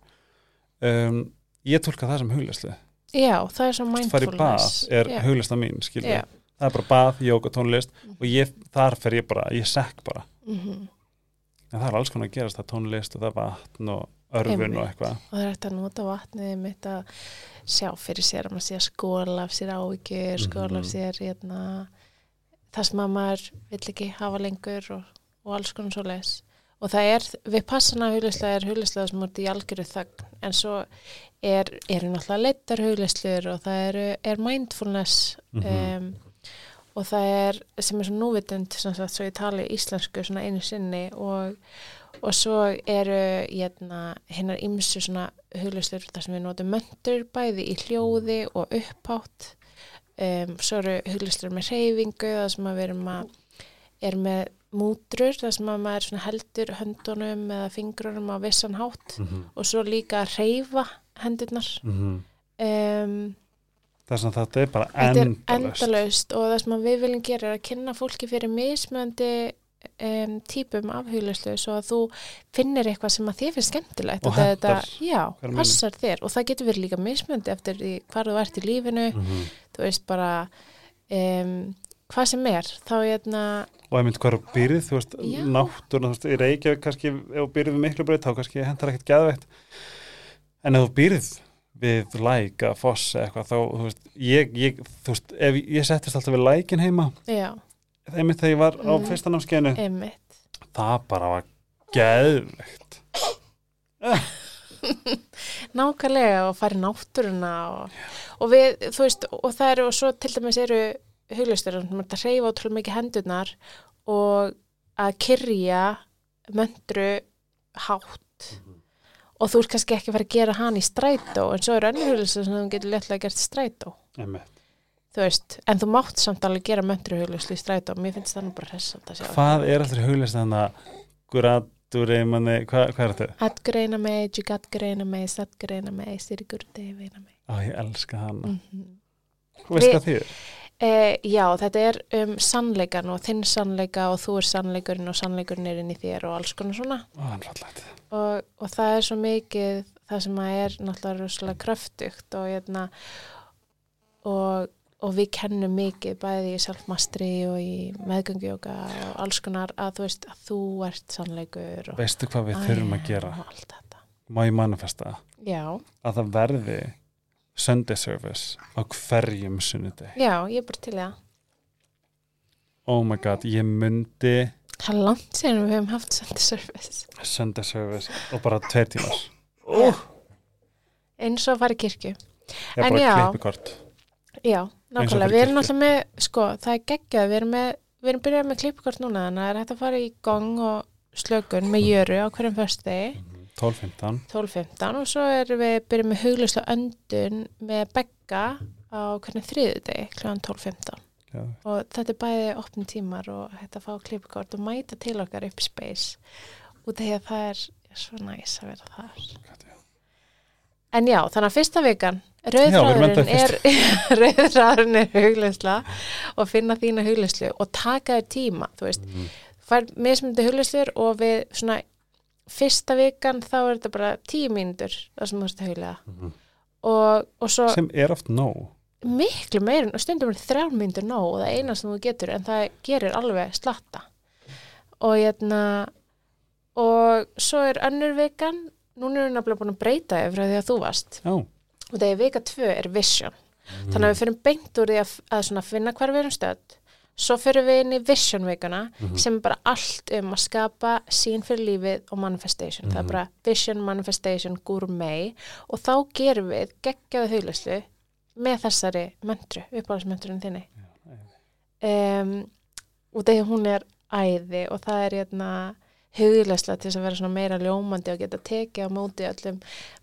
um, ég tólka það sem hugleyslu Já, það er svo fara í bað mindfulness er Já. hugleysla mín skilur, Já. það er bara bað, jóka tónlist og ég, þar fer ég bara, ég sekk bara Mhm. en það er alls konar að gerast, það er tónlist og það er vatn og örfun og eitthvað og það er hægt að nota vatnið mitt að sjá fyrir sér að maður sé að skóla af sér áhyggjur, skóla af Mhm. sér hérna, það sem að maður vill ekki hafa lengur og, og alls konar svo leis og það er, við passana hugleyslega er hugleyslega sem er í algjöru þögn en svo er, eru náttúrulega leittar hugleysluður og það eru, er mindfulness Mhm. um, og það er sem er svo núvitund sem sagt, svo ég tali íslensku svona einu sinni og, og svo eru hérna, ymsu svona huglustur þar sem við notum möndur bæði í hljóði og upphátt um, svo eru huglustur með reyfingu þar sem að við erum að er með mútrur þar sem að maður heldur höndunum eða fingrunum á vissan hátt. Mm -hmm. og svo líka að reyfa hendurnar. Um, þess að þetta er bara Þetta er endalaust. og það sem við viljum gera er að kynna fólki fyrir mismöndi um, típum af huglæslu svo að þú finnir eitthvað sem að þér finnst skemmtilegt Og hentar þetta, já, passar þér. Og það getur verið líka mismöndi eftir hvar þú ert í lífinu. Mm -hmm. þú veist bara um, hvað sem er þá hérna, og ég myndi hvað er byrð, þú veist, Já. náttúruna þú veist, í Reykjavík kannski, ef þú byrð við miklu breyt þá kannski hentar ekkert geðveitt en ef þú byrð við læk að foss eða eitthvað þá, þú veist, ég, ég þú veist, ef ég settist alltaf við lækin heima já, einmitt þegar ég var á Mhm. fyrsta námskeiðinu. Einmitt. Það bara var geðveikt. *laughs* Nákvæmlega og fara í náttúruna og, og við, þú veist, og það eru og svo til dæmis eru huglistur sem er að reyfa ótrúlega mikið hendurnar og að kyrja möndru hátt. Og þú ert kannski ekki að fara að gera hann í strætó en svo eru önnur huglistur sem þú getur letlega gert í strætó. Einmitt. Þú veist, en þú mátt samt alveg gera möndru huglistur í strætó, mér finnst það nú bara hressand að sjá hvað er alltaf huglist þannig að guratur manni, hvað, hvað er þetta? Atgreina mig, jigatgreina mig, satgreina mig, styrgurdeifina mig. Á, ég elska hana. Mm -hmm. Þú veist hvað þýr? E, já, þetta er um sannleikan og þinn sannleika og þú er sannleikurinn og sannleikurinn er inn í þér og alls konar svona. Ó, og, og það er svo mikið það sem að er náttúrulega kröftugt og, hérna, og, og við kennum mikið bæði í selfmastri og í meðgöngjóka og alls konar að þú veist að þú ert sannleikur og Veistu hvað við þurfum að gera? Má ég manifesta Já, að það verði Sunday service á hverjum sunnudegi já, ég er bara til það. Oh my god, ég myndi Það er langt síðan við hefum haft Sunday service. Sunday service og bara tveir tímar *laughs* Já. Eins og að fara í kirkju. Ég er En bara klippikort Já, nákvæmlega. Við erum náttúrulega með, sko, það er geggjað, við erum með, við erum byrjað með klippkort núna, þannig að það er hægt að fara í gang og slökun með Mm. jöru á hverjum föstudegi, 12-15 12.15 og svo erum við byrjað með hugluslu öndun með begga á hvernig þriðudegi, kl. 12.15. Já, og þetta er bæði opnum tímar og þetta fá klippkort og mæta til okkar upp space því að það er svo næs að vera þar en já, þannig að fyrsta vikan Rauðræðurinn er *laughs* rauðræðurinn er hugleysla og finna þína hugleyslu og taka þér tíma, þú veist. Mhm. fær mismundi hugleislur og við svona fyrsta vikan þá er þetta bara tíu mínútur það sem þú veist að huglega Mhm. og, og svo sem er oft nóg. Miklu meir og stundum er þrjár myndir nóg og það er eina sem þú getur en það gerir alveg slatta. Og hérna og svo er önnur vikan núna er við nefnilega búin að breyta yfir því að þú varst. Já, og þegar vika tvö er vision. Þannig að við fyrir beint úr því að, að finna hvar við erum stödd. Svo fyrir við inn í vision vikuna sem er bara allt um að skapa sín fyrir lífið og manifestation. Það er bara vision, manifestation, gourmet. Og þá gerum við geggjaðu huglæslu með þessari möntru, uppáhaldsmöntrunum þinni. Um, og þegar hún er æði og það er hérna huglæsla til þess að vera svona meira ljómandi og geta tekið á móti öllum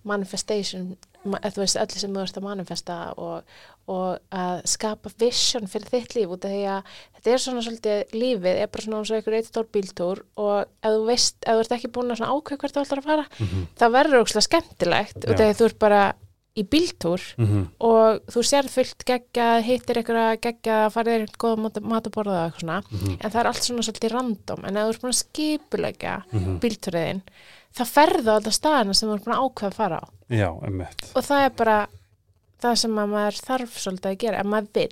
manifestation ma- þú veist, öllu sem þú ert að manifesta og, og að skapa vision fyrir þitt líf út af því að þetta er svona svolítið lífið, er bara svona eins og einhver eitt stór bíltúr og ef þú veist, ef þú ert ekki búin að svona ákveð hvert þú ætlar að fara, Mhm. það verður ókslega skemmtilegt út af því að þú ert bara í bíltúr Mhm. og þú sér fullt geggja, hittir einhverja geggja, farið einhvern góða mat, að borða og eitthvað svona, Mhm. en það er allt svona svolítið random, en ef þú ert búin að skipulegja Mhm. bíltúriðin, það ferðu á þetta staðina sem þú ert búin að ákveða að fara á já, emmitt og það er bara það sem að maður þarf svolítið að gera ef maður vill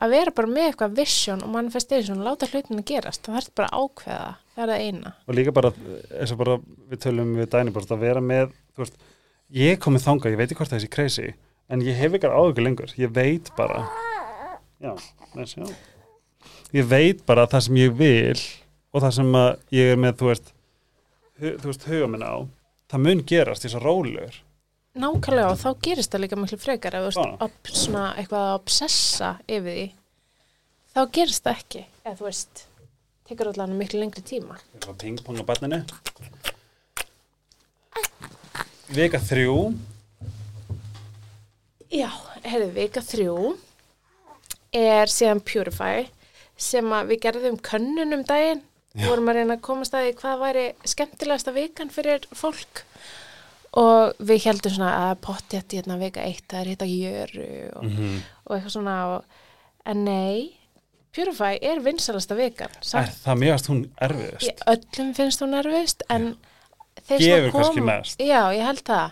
að vera bara með eitthvað vision og manifestation og láta hlutin að gerast, það þarf bara ákveða það er það eina og líka bara, eins og bara við tölum við dæni bara ég komið þangað, ég veit ekki hvort það er þessi crazy en ég hef ykkar áhuga lengur. Ég veit bara já, nes, já. ég veit bara það sem ég vil og það sem ég er með þú veist, veist huga minna á. Það mun gerast í svo rólegur. Nákvæmlega og þá gerist það líka miklu frekar. Ef þú veist svona eitthvað að obsessa yfir því þá gerist það ekki. Eða þú veist, tekur allan miklu lengri tíma. Ég að pingponga barninu Vika þrjú. Já, herðu, vika þrjú er síðan Purify sem við gerðum könnun um daginn. Já. vorum að reyna að komast að því hvað væri skemmtilegasta vikan fyrir fólk. Og við heldum svona að pottjætt í hérna vika eitt það er hitta jöru og, mm og eitthvað svona og, en nei, Purify er vinsalasta vikan Er Samt, það mjögast hún erfiðust? ég, öllum finnst hún nervist en sem Gefur koma- kannski mest. Já, ég held það.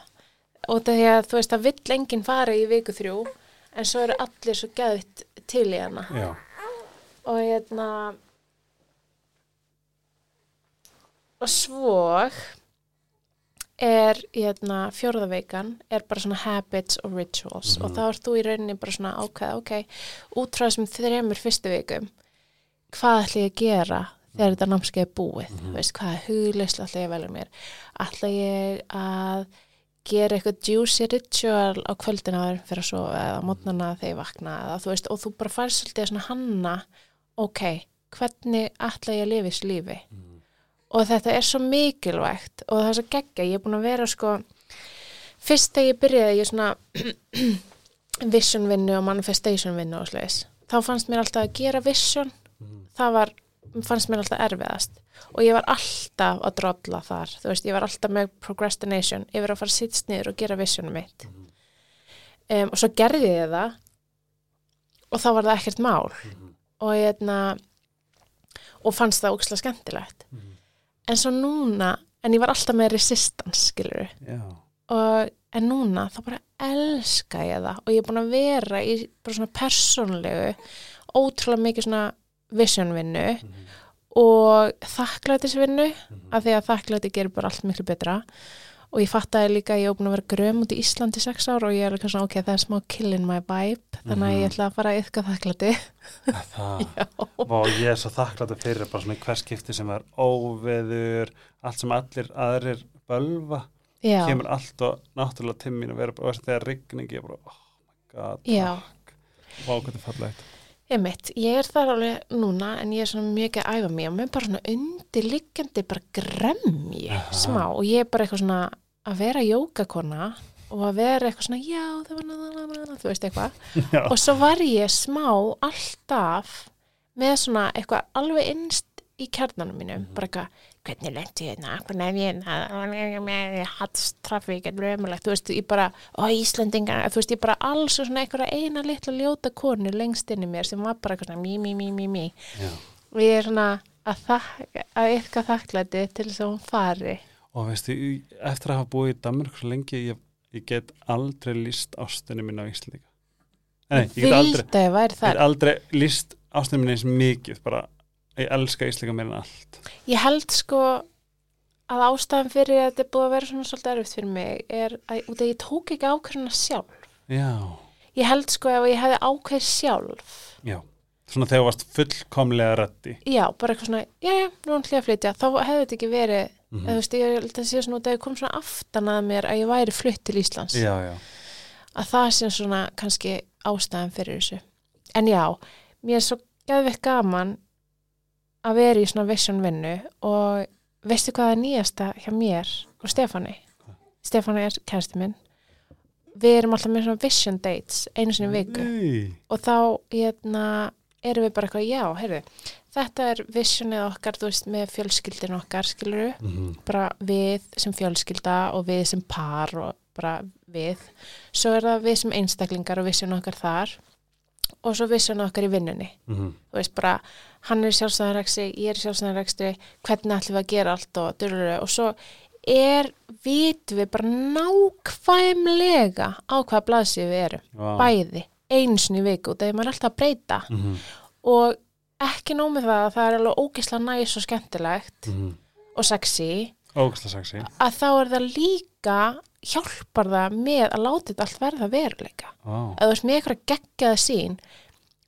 Og að þú veist að vill enginn fara í viku þrjú en svo eru allir svo gæðvitt til í hana. Já, og hérna og svo er hérna fjórðaveikan er bara svona habits og rituals. Og þá ert þú í rauninni bara svona ákveða ok, út frá þessum þremur fyrstu vikum hvað ætla ég að gera þegar þetta námskeið er búið þú veist, hvað hugleysla ætla ég að velja mér? Ætla ég að gera eitthvað juicy ritual á kvöldina fyrir að sofa eða mótnana þegar ég vakna eða þú veist, og þú bara fær svolítið svona hanna ok, hvernig ætla ég að lifa þessu lífi? Og þetta er svo mikilvægt og það er svo geggja, ég er búin að vera sko fyrst þegar ég byrjaði ég svona *clears throat* vision vinnu og manifestation vinnu og sliðis, þá fannst mér alltaf að gera vision, það var fannst mér alltaf erfiðast. Og ég var alltaf að drolla þar þú veist, ég var alltaf með procrastination yfir að fara sittst niður og gera visionum mitt. Um, og svo gerði ég það og þá var það ekkert mál. Og ég hérna og fannst það ókslega skemmtilegt. En svo núna en ég var alltaf með resistance skilur og en núna þá bara elska ég það. Og ég er búin að vera í bara svona persónlegu ótrúlega mikið svona visionvinnu og þakklætisvinnu af því að þakklæti gerir bara allt miklu betra. Og ég fattaði líka að ég er búin að vera gröm út í Íslandi í sex ár og ég er líka svona ok, það er smá kill in my vibe þannig að ég ætla að fara að yfka þakklæti. Það. *laughs* Og ég er svo þakkláttur fyrir bara svona hvers skipti sem er óveður allt sem allir aðrir bölva Já, kemur allt og náttúrulega til mín og vera bara, og þegar rigning ég bara, oh my god já, vá, hvað þetta er fallegt Einmitt, ég er þar alveg núna en ég er svona mjög að æfa mig. Og mér er bara svona undirliggjandi bara gremji Aha. smá. Og ég er bara eitthvað svona að vera jógakona og að vera eitthvað svona já, það var náðan, þú veist eitthvað. *laughs* Og svo var ég smá alltaf með svona eitthvað alveg innst í kjarnanum mínum, bara eitthvað hvernig lendi ég hérna, hvernig er ég hérna hattstrafík, þetta er ömulegt þú veist, ég bara, ó Íslandingar þú veist, ég bara alls og svona einhverja eina litla ljóta konu lengst inn í mér sem var bara svona mí, mí, mí, mí, mí Já. og ég er svona að, þak, að eitthvað þakklæti til þess að hún fari Og veistu, eftir að hafa búið í Danmark svo lengi, ég, ég get aldrei líst ástunni mín á Íslandika. Nei, ég get aldrei, ég get aldrei líst ástunni mín eins mikið, bara, ég elska Íslandika meir en allt. Ég held sko að ástæðan fyrir að þetta er búið að vera svona svolítið erfitt fyrir mig er að, út að ég tók ekki ákveðuna sjálf. Já, Ég held sko ef ég hefði ákveð sjálf, já. Svona þegar þú varst fullkomlega rætti. já, bara eitthvað svona, já, já, nú er hann að flytja, þá hefði þetta ekki verið, Mm eða þú veist, ég held að sé svona út að ég kom svona aftan að mér að ég væri flutt til Íslands. Já, já. Að það sé svona kannski ástæðan fyrir þessu. En já, mér er svo geðveikt gaman að vera í svona vision vinnu og veistu hvað er nýjasta hjá mér og Stefáni? Stefáni er kærasti minn. Við erum alltaf með svona vision dates einu sinni viku Nei. og þá hérna, erum við bara eitthvað, já, heyrðu, þetta er visionið okkar, þú veist, með fjölskyldin okkar, skilur Mm -hmm. bara við sem fjölskylda og við sem par og bara við svo er það við sem einstaklingar og vision okkar þar og svo vision okkar í vinnunni Mm þú veist bara, hann er í sjálfstæðanrekstri ég er í sjálfstæðanrekstri, hvernig ætlum við að gera allt og dörru og svo er, vitum við bara nákvæmlega á hvaða blaðsið við erum, wow. bæði einsin í viku, þegar maður er alltaf að breyta mm -hmm. og ekki nómið það að það er alveg ógislega næs og skemmtilegt mm -hmm. og sexy Ógæsla sexy að þá er það líka hjálpar það með að láta þetta allt verða veruleika. wow. Ef þú ert með eitthvað geggjaða sín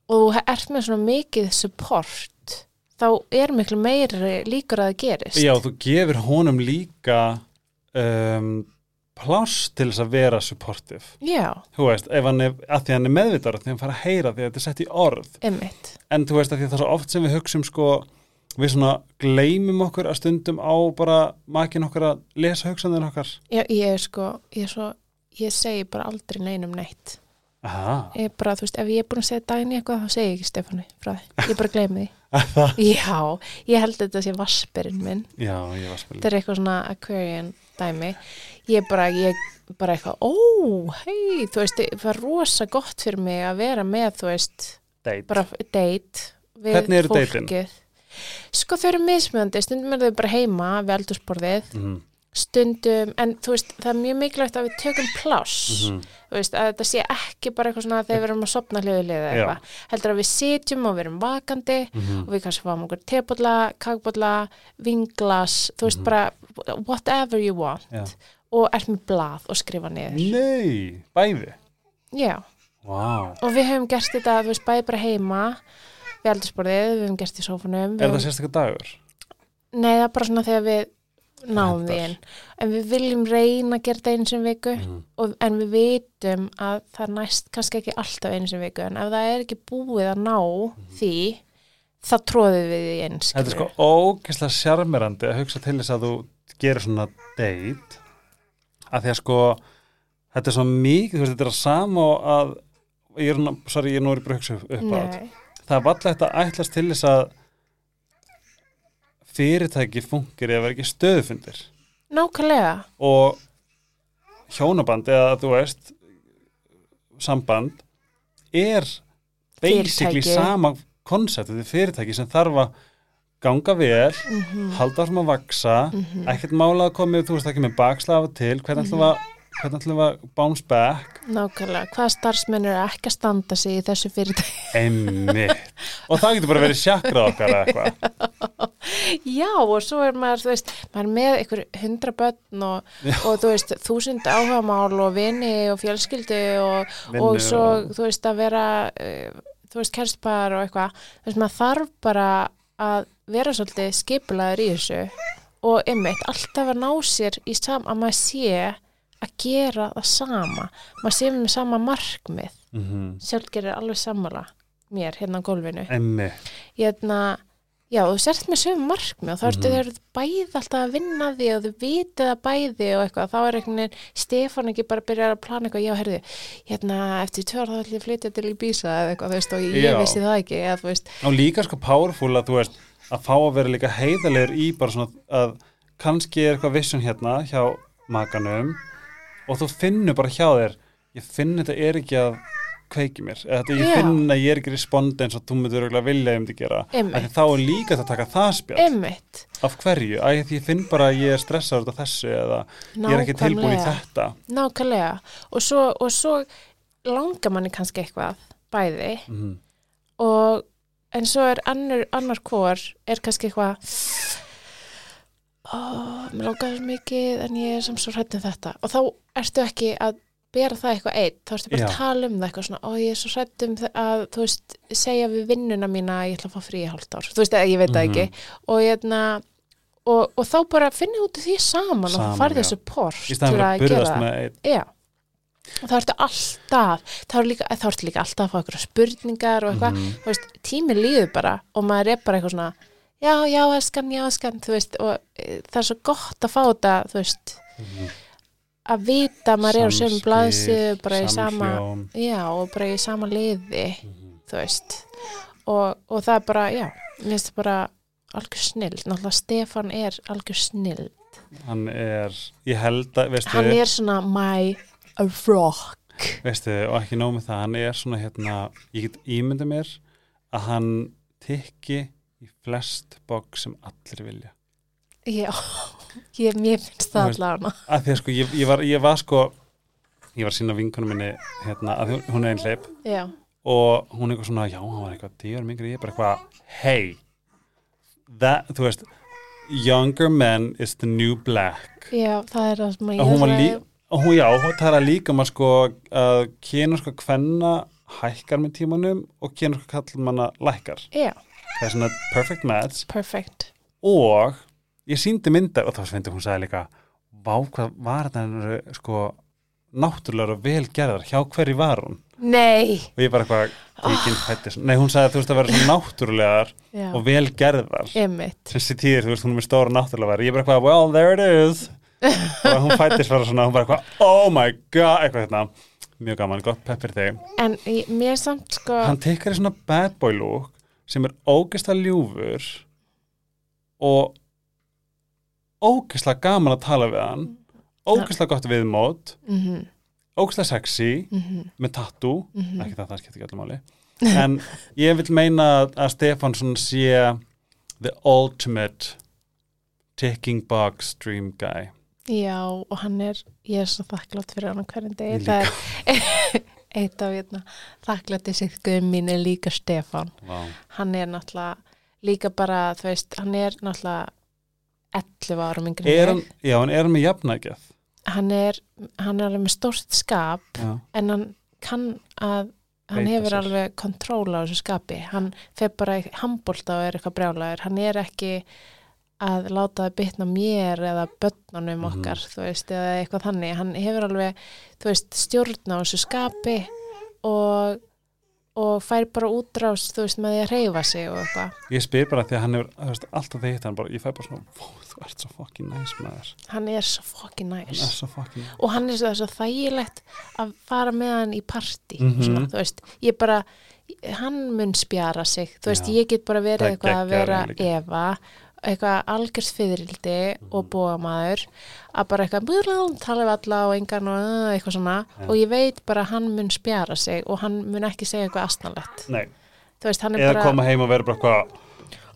og ert með svona mikið support þá er miklu meiri líkur að það gerist. Já, þú gefur honum líka um, pláss til þess að vera supportive Já, þú veist, ef hann er, að því hann er meðvitar því hann fara að heyra því að þetta er sett í orð einmitt. en þú veist að því að það er svo oft sem við hugsum sko, við svona gleymum okkur að stundum á bara makin okkar að lesa hugsanðin okkar Já, ég er sko, ég er svo, ég segi bara aldrei neinum neitt. Ég bara, þú veist, ef ég er búin að segja daginn í eitthvað þá segi ég ekki Stefáni frá því. Ég bara gleymi því. *laughs* það Já, ég held að þetta sé vaspirinn minn. Já, ég spil þetta er eitthvað svona aquarian dæmi ég bara, ég bara eitthvað ó, hei, þú veist það var rosa gott fyrir mig að vera með þú veist, Date bara date Hvernig eru fólkið. datein? sko þau eru mismjöndi, stundum er þau bara heima við eldursporðið, mm stundum en þú veist, það er mjög mikilvægt að við tökum pláss, -hmm. þú veist, að þetta sé ekki bara eitthvað svona þegar við erum að sopna hliðu hliðu Já. eitthvað, heldur að við sitjum og við erum vakandi og við kannski fáum okkur tebólla, kakbólla, vinglas, þú veist Mhm. bara whatever you want Já. og ert með blað og skrifa niður. Nei, bæði Já, Vá, og við höfum gert þetta, þú veist, bæði bara heima við eldursporðið, við höfum gert í sófunum. er það sérstaklega dagur? Nei, það er bara svona þegar við náum því inn. En við viljum reyna að gera þetta einu sem viku Mm. og, en við vitum að það næst kannski ekki alltaf einu sem viku en ef það er ekki búið að ná því þá tróðum við því eins. Þetta er sko ógeðslega sjarmerandi að hugsa til þess að þú gerir svona date að því að sko þetta er svo mikið, þú veist, þetta er að sama og að ég er, nú- sorry, ég er nú að hugsa upp á þetta það er vallegt að ætlast til þess að fyrirtæki fungir eða vera ekki stöðufundir. Nákvæmlega. og hjónaband eða þú veist samband er basically Fyrirtæki. sama koncept, þetta er fyrirtæki sem þarf að ganga vel, Mm halda áfram að vaksa ekkert mála að koma, þú veist ekki með bakslafa til, hvernig ætlum við að hvernig ætlum við að bounce back Nákvæmlega. Hvaða starfsmenn eru ekki að standa sig í þessu fyrirtæki? einmitt, og það getur bara verið sjakrað okkar eða eitthvað *laughs* Já, og svo er maður, þú veist, maður er með einhver hundra börn og, og þú veist, þúsund áhugamál og vini og fjölskyldi og, og svo, þú veist, að vera, uh, þú veist, kerstpar og eitthvað. Þú veist, maður þarf bara að vera svolítið skipulaður í þessu og einmitt, alltaf að ná sér í sam, að maður sé að gera það sama. Maður sé með sama markmið. mm Sjálf gerir alveg sammála mér hérna á gólfinu. Hérna, Já, þú sért með sömu markmi og þá ertu Mhm. þeir eru bæði alltaf að vinna því og þú vitið það bæði og eitthvað, þá er einhvern veginn Stefán ekki bara að byrja að plana eitthvað, já, herðu, hérna, eftir ára þá ætlum ég að flytja til Ibiza eða eitthvað, þú veist, og ég Já. vissi það ekki, eða og líka sko powerful að þú veist að fá að vera líka heiðalegur í bara svona að kannski er eitthvað vision hérna hjá makanum og þú finnur bara hjá þér ég finn þetta er ekki að kveiki mér, eða þetta ég Já. finn að ég er ekki respondi eins og þú myndir örugglega vilja um þetta gera. Einmitt. en þá er líka þetta að taka það spjall. Emmitt, af hverju, að því ég finn bara að ég er stressaður út af þessu eða ég er ekki tilbúin í þetta. Nákvæmlega. Og svo, og svo langar manni kannski eitthvað bæði. Mm. og en svo er annar, annar hvor er kannski eitthvað ó, mér svo mikið en ég er samt svo hrætt um þetta og þá ertu ekki að bera það eitthvað einn, þá ertu bara Já. að tala um það eitthvað svona, ó ég er svo hrætt um að þú veist, segja við vinnuna mína að ég ætla að fá frí í hálft ár, þú veist, ég veit það Mhm. ekki og ég og, og þá bara finna út því saman, Saman, og farið já. þessu port í staðan að burðast með einn Já, og þá ertu alltaf, þá ertu líka, ertu líka alltaf að fá eitthvað spurningar og eitthvað, Mhm. þú veist, tíminn líður bara og maður er bara eitthvað svona, já, já, eskan, já, eskan, þú veist, og e, það er svo gott að fá þetta, þú veist, Mhm. að vita að maður er á sömu Samskip, blaðsið, bara í sama, já, og bara í sama liði, Mhm. þú veist, og, og það er bara, já, mér finnst það bara algjör snill, náttúrulega Stefan er algjör snill, hann er, ég held að veistu, hann er svona my rock, veistu, og ekki nóg með það, hann er svona hérna, ég get ímynda mér að hann tikki í flest bók sem allir vilja. Já, ég, mér finnst það allavega, að því að sko, ég, ég, var, ég var sko ég var að sína vinkunum minni hérna, að hún- er einn hleyp. Já, og hún er eitthvað svona, já, hann var eitthvað tíur mingur, ég er bara eitthvað, hey that, þú veist younger men is the new black. Já, það er það sem ég hún var líka já, hún talar líka um að sko að kynur sko kvenna hækkar með tímanum og kynur sko kallmanna lækkar. Já, það er svona perfect match. Perfect, og ég síndi myndar og þá sveindi hún sagði líka vá hvað var þetta sko náttúrulega og vel gerðar. Hjá hverju var hún? Nei, og ég bara eitthvað fættis nei hún sagði að þú veist að vera náttúrulegar já, og vel gerðar. Emitt, þessi tíðir þú veist hún er með stóra náttúrulega verið ég bara eitthvað well there it is. Og hún fættis bara svona hún bara eitthvað oh my god eitthvað hérna. Mjög gaman gott peppir þig. En mér samt sko, hann tekkar í svona bad boy look sem er ógeðslega ljúfur og ógeðslega gaman að tala við hann ógeðslega gott viðmót mhm, ógeðslega sexy mhm, með tattoo, mhm, ekki það, það skiptir ekki allir máli en ég vil meina að- að Stefán svona sé the ultimate ticking box dream guy. Já, og hann er, ég er svo þakklátt fyrir hann hverjum degi, það er *laughs* eitt af hérna, þakklátti sigðgum mín er líka Stefan, wow. hann er náttúrulega líka bara, þú veist, hann er náttúrulega 11 árum yngri er hann, já, hann er með jafnægjað hann er, hann er alveg með stórt skap já, en hann kann að hann Beita hefur sér. alveg kontról á þessu skapi. Hann fer bara í handbólta og er eitthvað brjálæður hann er ekki að láta það bytna mér eða börnunum Mhm. okkar, þú veist, eða eitthvað þannig hann hefur alveg, þú veist, stjórn á þessu skapi og og fær bara útrás, þú veist, með því að reyfa sig og eitthvað ég spyr bara því að hann hefur þú veist, alltaf hitt hann bara, ég fæ bara svona "Vó, þú ert svo fucking nice maður hann er svo fucking er nice svo fucking nice og hann er svo, svo þægilegt að fara með hann í partí Mhm. svona, þú veist, ég bara hann mun spjara sig, þú veist, Já. ég get bara verið er eitthvað að vera. Eva, eitthvað algjörst fyririldi Mhm. og búamaður að bara eitthvað, búrlá, tala við alla og engan og uh, eitthvað svona. Já. og ég veit bara að hann mun spjara sig og hann mun ekki segja eitthvað astnalett eða bara, koma heim og vera bara eitthvað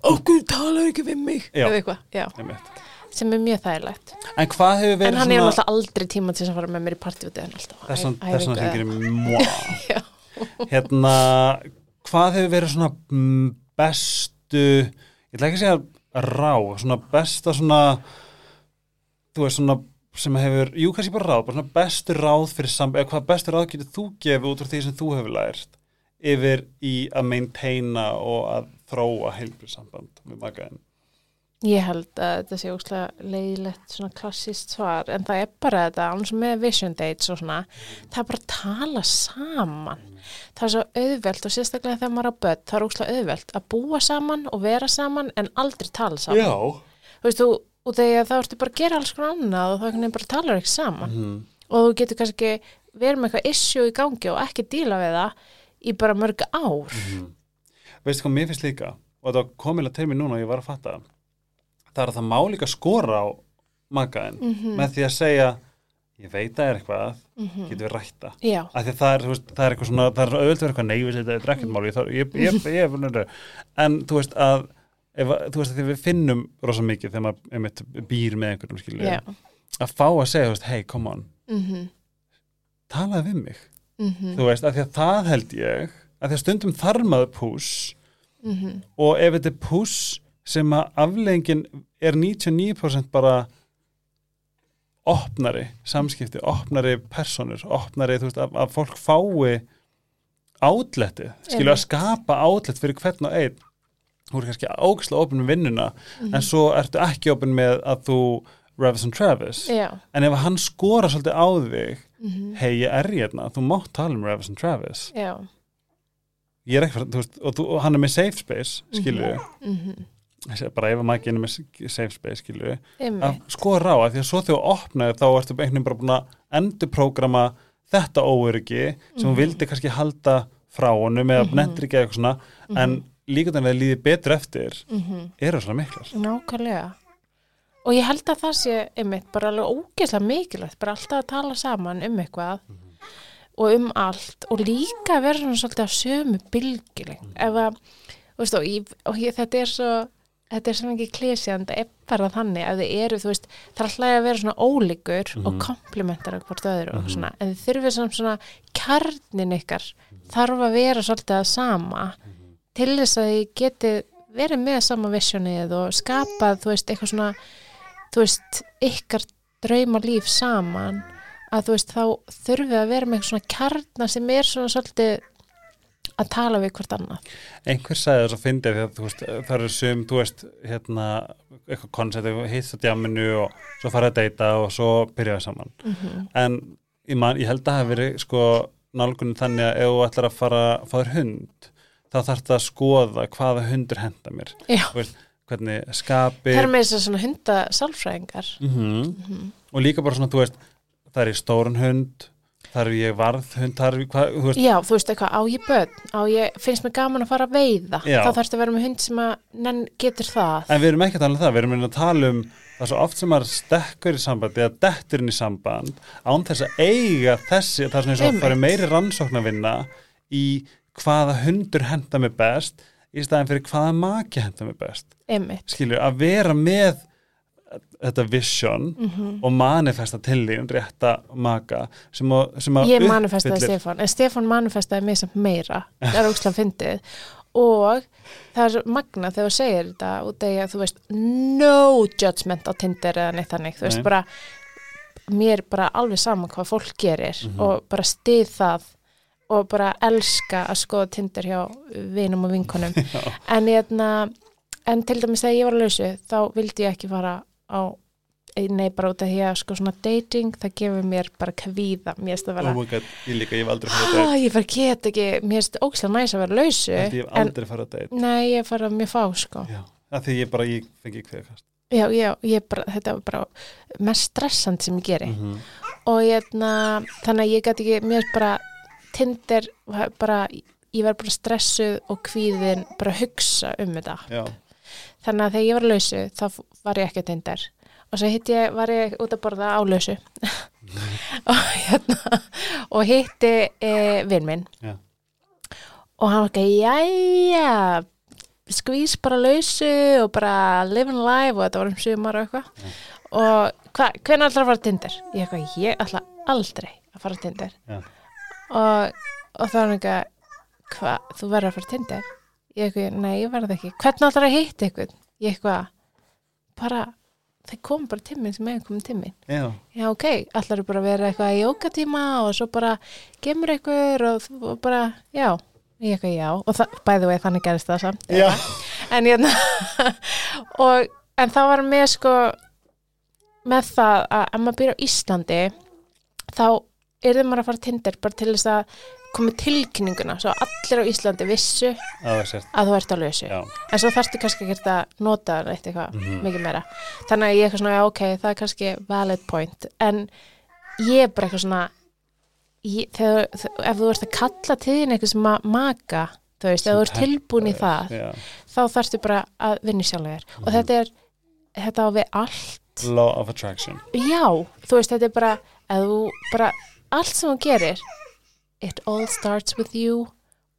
okkur talar ekki við mig. Já. eða eitthvað, já, sem er mjög þægilegt. En en hann svona er alltaf aldrei tíma til þess að fara með mér í æfingu sem eða- gerir mjá Já. hérna hvað hefur verið svona mm, bestu ég ætla ekki að segja rá svona besta svona þú veist svona sem hefur, jú kannski bara ráð bara svona bestu ráð fyrir samband eða hvað bestu ráð getur þú gefið út frá því sem þú hefur lært yfir í að maintaina og að þróa heilbrið samband með makaðin Ég held að þetta sé óslega leiðilegt svona klassist svar en það er bara þetta, alveg með vision dates og svona, það er bara að tala saman. Það er svo auðvelt og sérstaklega þegar maður er á börn, það er óslega auðvelt að búa saman og vera saman en aldrei tala saman. Já. Þú veist, þú, og þegar þá ertu bara að gera alls konar annað og þá einhvern veginn bara talar ekki saman Mhm. og þú getur kannski verið með eitthvað issue í gangi og ekki díla við það í bara mörg ár. Mhm. Veistu hvað mér finnst líka og þetta komiðlega það er að það má líka skora á makaðin Mm með því að segja ég veit að það er eitthvað, -hmm. getur við rætta af því að það er, veist, það er eitthvað svona það er auðvitað eitthvað neyfis, þetta er ég, ég, en þú veist að ef, þú veist að því við finnum rosa mikið þegar maður einmitt býr með einhverjum skilju, já. að fá að segja, hey, come on. Mm talaði við mig, -hmm. þú veist, af því að það held ég, af því að stundum þarf maður pús Mm og ef þetta er pús sem að afleggingin er 99% bara opnari samskipti, opnari personur, opnari þú veist, að, að fólk fái átletið, skilju að skapa átlet fyrir hvern og einn þú er kannski ógislega opn með vinnuna Mhm. en svo ertu ekki opn með að þú Travis and Travis Já. en ef hann skora svolítið á þig Mm hei ég er hérna, þú mátt tala um Travis and Travis Já. ég er ekki, og, þú, og hann er með safe space skilju, Mm -hmm. Mm bara ef að maður genið með safe space skilju, að skora á að því að svo þú opnaði þá ertu einhvern veginn bara búin að endurprógrama þetta óöryggi sem hún Mhm. vildi kannski halda frá honum eða Mhm. nefndir ekki eitthvað svona en líka þannig að það líði betur eftir Mm eru svona miklar Nákvæmlega. Og ég held að það sé einmitt bara alveg ógeðslega mikilvægt, bara alltaf að tala saman um eitthvað og um allt og líka vera svona svolítið af sömu bylgileg. Ef að, veist, og, ég, og ég, þetta er svo, þetta er svo mikið klísjand, það er bara þannig að þið eru, veist, það er alltaf að vera svona ólíkur og komplimentar hvort öðru og svona, en þið þurfið svona, svona kjarnin ykkar þarf að vera svolítið að sama til þess að þið geti verið með sama visionið og skapað, þú veist, eitthvað svona þú veist, ykkar drauma líf saman að þú veist, þá þurfið að vera með eitthvað svona kjarna sem er svona svolítið að tala við hvort annað. Einhver sagði þess að fyndi að það eru sum, þú veist hérna, eitthvað koncept, hitt á djáminu og svo fara að deyta og svo byrjaði saman. Mm -hmm. en ég, man, ég held að það hafi verið sko nálgunum þannig að ef þú ætlar að fara að þér hund þá þarf það að skoða hvaða hundur henda mér. Veist, hvernig skapi það er með þess að hunda sálfræðingar mm og líka bara svona, þú veist það er ég stórun hund þar er ég varð hund, þar er ég hvað, þú veist Já, þú veist eitthvað, á ég börn? Á ég, finnst mér gaman að fara að veiða? Já. þá þarfst að vera með hund sem að nenn getur það? En við erum ekki að tala um það, við erum að tala um það svo oft sem maður stekkur í samband eða dettur inn í samband án þess að eiga þessi, það er svona eins og að fara meiri rannsóknarvinna í hvaða hundur henda mig best í staðin fyrir hvaða maki henda mig best. Einmitt. Skilur, að vera með þetta vision mm og manifesta til þín rétta maka sem að, sem að Ég manifestaði Stefán, en Stefán manifestaði mig samt meira, það er ókslega fyndið. Og það er magna þegar þú segir þetta og þegar þú veist no judgment á Tinder eða neitt þannig, þú veist Nei. bara mér bara alveg saman hvað fólk gerir Mhm. og bara stið það og bara elska að skoða Tinder hjá vinum og vinkonum. *laughs* En, hérna, en til dæmis þegar ég var að lausu þá vildi ég ekki fara á nei bara út af því að sko svona dating það gefur mér bara kvíða mér finnst það vera oh god, ég líka, ég hef aldrei farið að ah, ég bara get ekki, mér finnst ókslega næs að vera lausu date ég hef aldrei farið að date. Nei, ég fara mjög fá sko. Já, að því ég bara, ég fengi kveðkast. Já, já, ég bara, þetta var bara mest stressand sem ég geri. Mm -hmm. og hérna, þannig að ég get ekki mér finnst bara, Tinder var bara, ég var bara stressuð og kvíðin bara hugsa um þetta. Já, þannig að þegar ég var lausu þá var ég ekki á Tinder og svo hitti ég, var ég út að borða á lausu *laughs* og hérna og hitti e, vinn minn Já. og hann var ekki, jæja skvís bara lausu og bara living life og þetta var um sumar og eitthvað og hva, hvernig ætlar að fara á Tinder? Ég eitthvað, ég ætla aldrei að fara Já. og, og það var hann eitthvað hvað, þú verður að fara á Tinder? Ég eitthvað, nei, ég verður ekki. Hvernig ætlar að hitta ykkur? Ég eitthvað, bara þeir kom bara tíminn sem hefur komið tíminn já, já ok, allar eru bara að vera eitthvað í jókatíma og svo bara gemur eitthvað og, og bara, já. Ég eitthvað já, og það, bæði vegi þannig gerist það samt en hérna *laughs* og, en það var með sko með það að ef maður býr á Íslandi þá er maður að fara á Tinder bara til þess að koma tilkynninguna svo allir á Íslandi vissu að þú ert á lausu en svo þarftu kannski ekki að nota það eitt eitthvað Mhm. mikið meira þannig að ég er eitthvað svona, já ok, það er kannski valid point, en ég er bara eitthvað svona ég, þegar, ef þú ert að kalla þín eitthvað sem að maka þú veist, ef þú ert tilbúin í það Já. þá þarftu bara að vinna sjálfur þér og Mhm. þetta er, þetta á við allt Law of attraction. já, þú veist, þetta er bara bara, allt sem þú gerir it all starts with you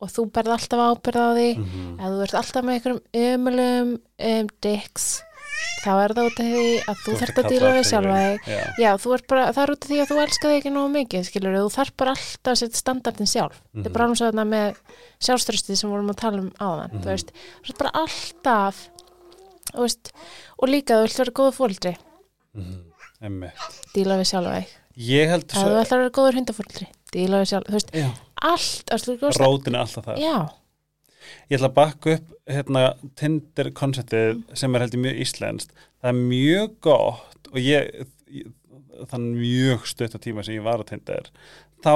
og þú berð alltaf ábyrð á því. Mm ef þú ert alltaf með einhverjum ömulum um, dicks þá er það út af því að þú þarft að díla við sjálfa þig. Já. já, þú ert bara, það er út af því að þú elskar þig ekki nógu mikið, skilur, þú þarf bara alltaf að setja standardin sjálf, þetta er bara alveg svo þarna með sjálfströstið sem vorum að tala um áðan, Mhm. þú veist, þú ert bara alltaf þú veist, og líka þú vilt vera góða fóldri, Mhm. Díla við sjálfa þig. Ég held ef þú ætlar að vera góður hundafóldri, díla við sjálfa þú veist, Já. allt, Rótin er alltaf það. já, Ég ætla að bakka upp hérna, Tinder konceptið sem er heldur mjög íslenskt. Það er mjög gott og ég, ég þann mjög stutt á tíma sem ég var á Tinder þá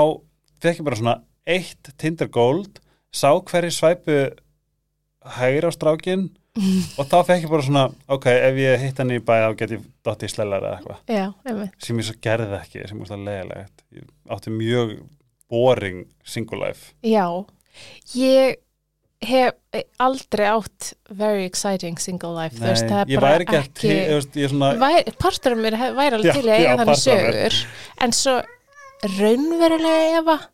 fekk ég bara svona eitt Tinder Gold sá hverju svæpu hægir á strákin og þá fekk ég bara svona ok, ef ég hitt hann í bæ þá get ég dott í slælar eða eitthvað. Sem ég svo gerði ekki, sem er svo leiðilegt ég átti mjög boring single life. Já, ég hef aldrei átt very exciting single life, þú veist, ég væri ekki, ekki ég er svona Væri, partur af mér væri alveg Já, til já, eiga þannig sögur. En svo raunverulega ef að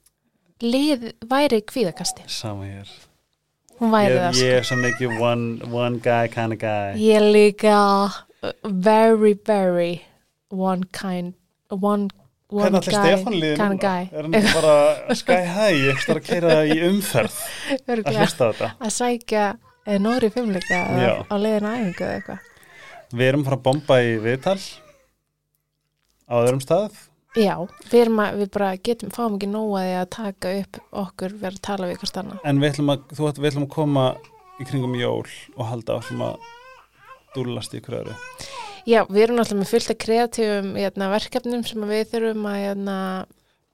lið væri kvíðakasti. Sama hér hún væri það ég er svo mikið one, one guy kind of guy. Sko ég líka uh, very very one kind one, one hvernig allir guy Stefán liði kind of núna? guy. Er hann bara *laughs* sky high? Ég ekki að keira í umferð að hlusta þetta. Að sækja eh, Nóri fimmleika Já. á leiðina æfingu eða eitthvað. Við erum frá bomba í viðtal á öðrum stað Já, við, erum að, við bara getum, fáum ekki nóaði að taka upp okkur verið að tala við ykkur stanna. en við ætlum að, þú, við ætlum að koma í kringum jól og halda áfram að dúllast í ykkur öðru. Já, við erum náttúrulega með fullt af kreatífum hérna, verkefnum sem við þurfum að, hérna,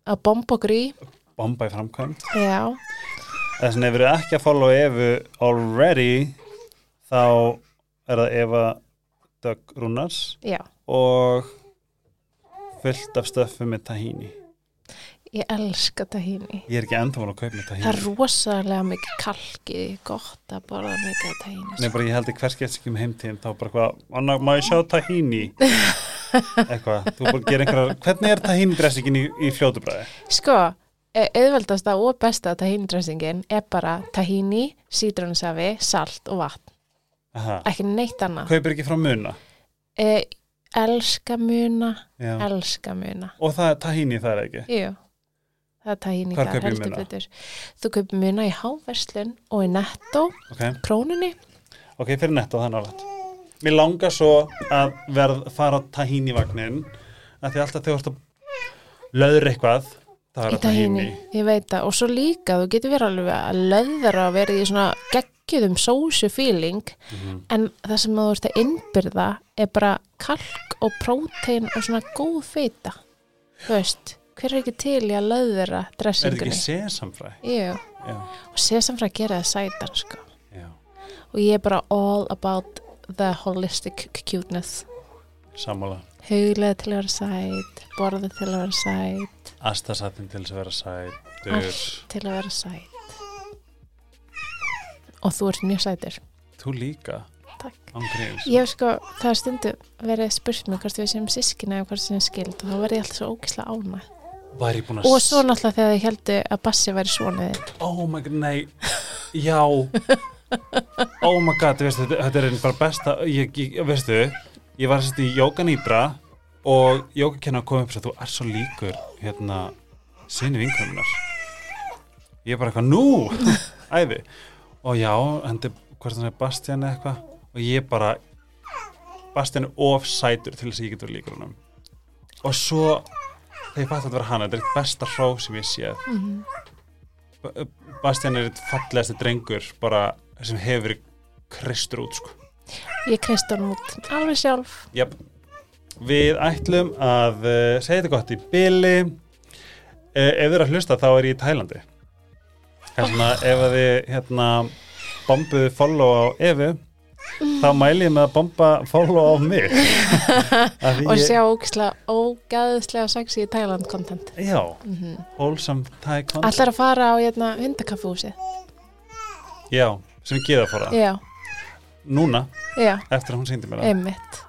að bomba okkur í. bomba í framkvæmt Já, þess að ef við erum ekki að follow Evu already þá er það Eva Dögg Rúnars já, og fullt af stöffu með tahini ég elska tahini. ég er ekki enda að kaupa með Það er tahini rosalega mikið kalkið, gott að borða mikið af tahini. Nei, bara ég held ekki hvers getur ekki um heimtíðin þá bara hvað, Anna, má ég sjá tahini *laughs* eitthvað, þú bara gerir einhverjar hvernig er tahini dressingin í, í fljótubræði? Sko, eh, auðveldasta og besta tahini-dressingin er bara tahini, sítrónusafi, salt og vatn. Aha, Ekki neitt annað. kaupir ekki frá muna Eh, elska muna, Já. elska muna. og það er tahini það er ekki Jú, það er tahini þar, heldur betur. Þú kaupir muna í háverslun og í netto, ok, krónunni. ok, fyrir netto er nálægt mér langar svo að verð fara á tahini vagnin að því alltaf þegar þú ert að löður eitthvað það er að tahini Ég veit það. Og svo líka, þú getur verið alveg að löðra að vera í svona geggjuðum sósu feeling, Mhm. en það sem þú ert að innbyrða er bara kalk og prótein og svona góð feita. Þú veist, hver er ekki til í að löðra er þetta dressingunni? ekki sesamfræ? Jú, Já, og sesamfræ gera það sætar, sko. já, Og ég er bara all about the holistic cuteness. sammála huglega til að vera sæt borðið til að vera sæt astasatin til þess að vera sætur. Allt. til að vera sæt. Og þú ert mjög sætur. Þú líka. Ég hef sko, það er stundu verið spurt mig hvort við séum sískina eða hvort við séum skild og þá verði ég alltaf svo ógislega ána ég og svo náttúrulega þegar þið heldu að Bassi væri svonaðið oh my god, nei. Já. Oh my god, veistu, þetta, er einn bara besta ég, ég, veistu, ég var sérst í Jóka Nýbra og Jóka kom upp og þú er svo líkur hérna, sinni vinkunnar ég er bara eitthvað, nú *laughs* æði, og já hendi, hvort hann er Bastian eitthvað. Og ég bara Bastian er of sætur til þess að ég getur líkur honum. Og svo þegar ég fætti að þetta var hann, þetta er eitt besta hró sem ég séð. Mm Bastian er eitt fallegasti drengur bara sem hefur kristur út sko. Ég kreist honum út. Alveg sjálf. Jöp. Við ætlum að uh, segja þetta gott í byli. Uh, ef þið eru að hlusta þá er ég í Tælandi. Hérna, ef að þið hérna, bombuðu follow á Evu, þá mæli ég með að bomba follow á mig. *laughs* Og ég- sjá ógislega, ógæðislega sexy Thailand content. Já, Mm wholesome Thai content. Allar að fara á hérna, hundakaffúsið. Já, sem ég geða að fara. Já, Núna, já, eftir að hún síndi mér það. einmitt.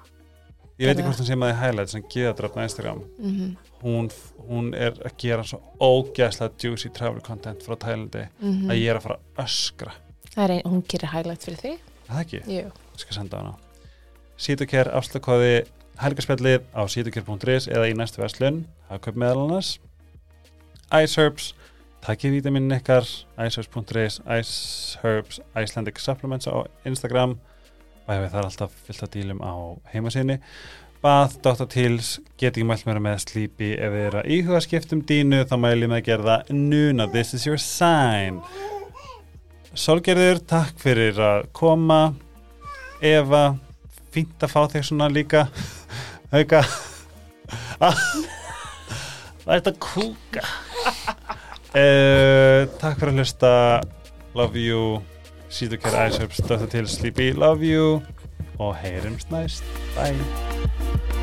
Ég veit ekki hvort hún sé með því highlight sem geða drafna Instagram. Mm Hún, hún er að gera svo ógæðslega juicy travel content frá Tælandi að ég er að fara að öskra. Er ein, hún gerir highlight fyrir. Er Það ekki? Jú. Ég skal senda hana. Sítokær afslökkóði helgarspjallið á sítokær.is eða í næstu verslun. Köp meðal annars. Iceherbs, takkið vítaminin ykkar, iceherbs.is, Iceherbs, Icelandic Supplements á Instagram ef það er alltaf fyllt að dílum á heimasíni. Bath, Dr. Teals, get ekki mælt meira með Sleepy ef þið eru að íhuga skiptum dínu þá mælum við að gera það núna, this is your sign. Solgerður, takk fyrir að koma. Eva, fínt að fá þig svona líka. *laughs* Hauka. *laughs* Það er þetta kúka. uh, *laughs* takk fyrir að hlusta. Love you. Sítokær Æsöps, Dr. Til Sleepy, love you. Og heyrumst næst. Bye.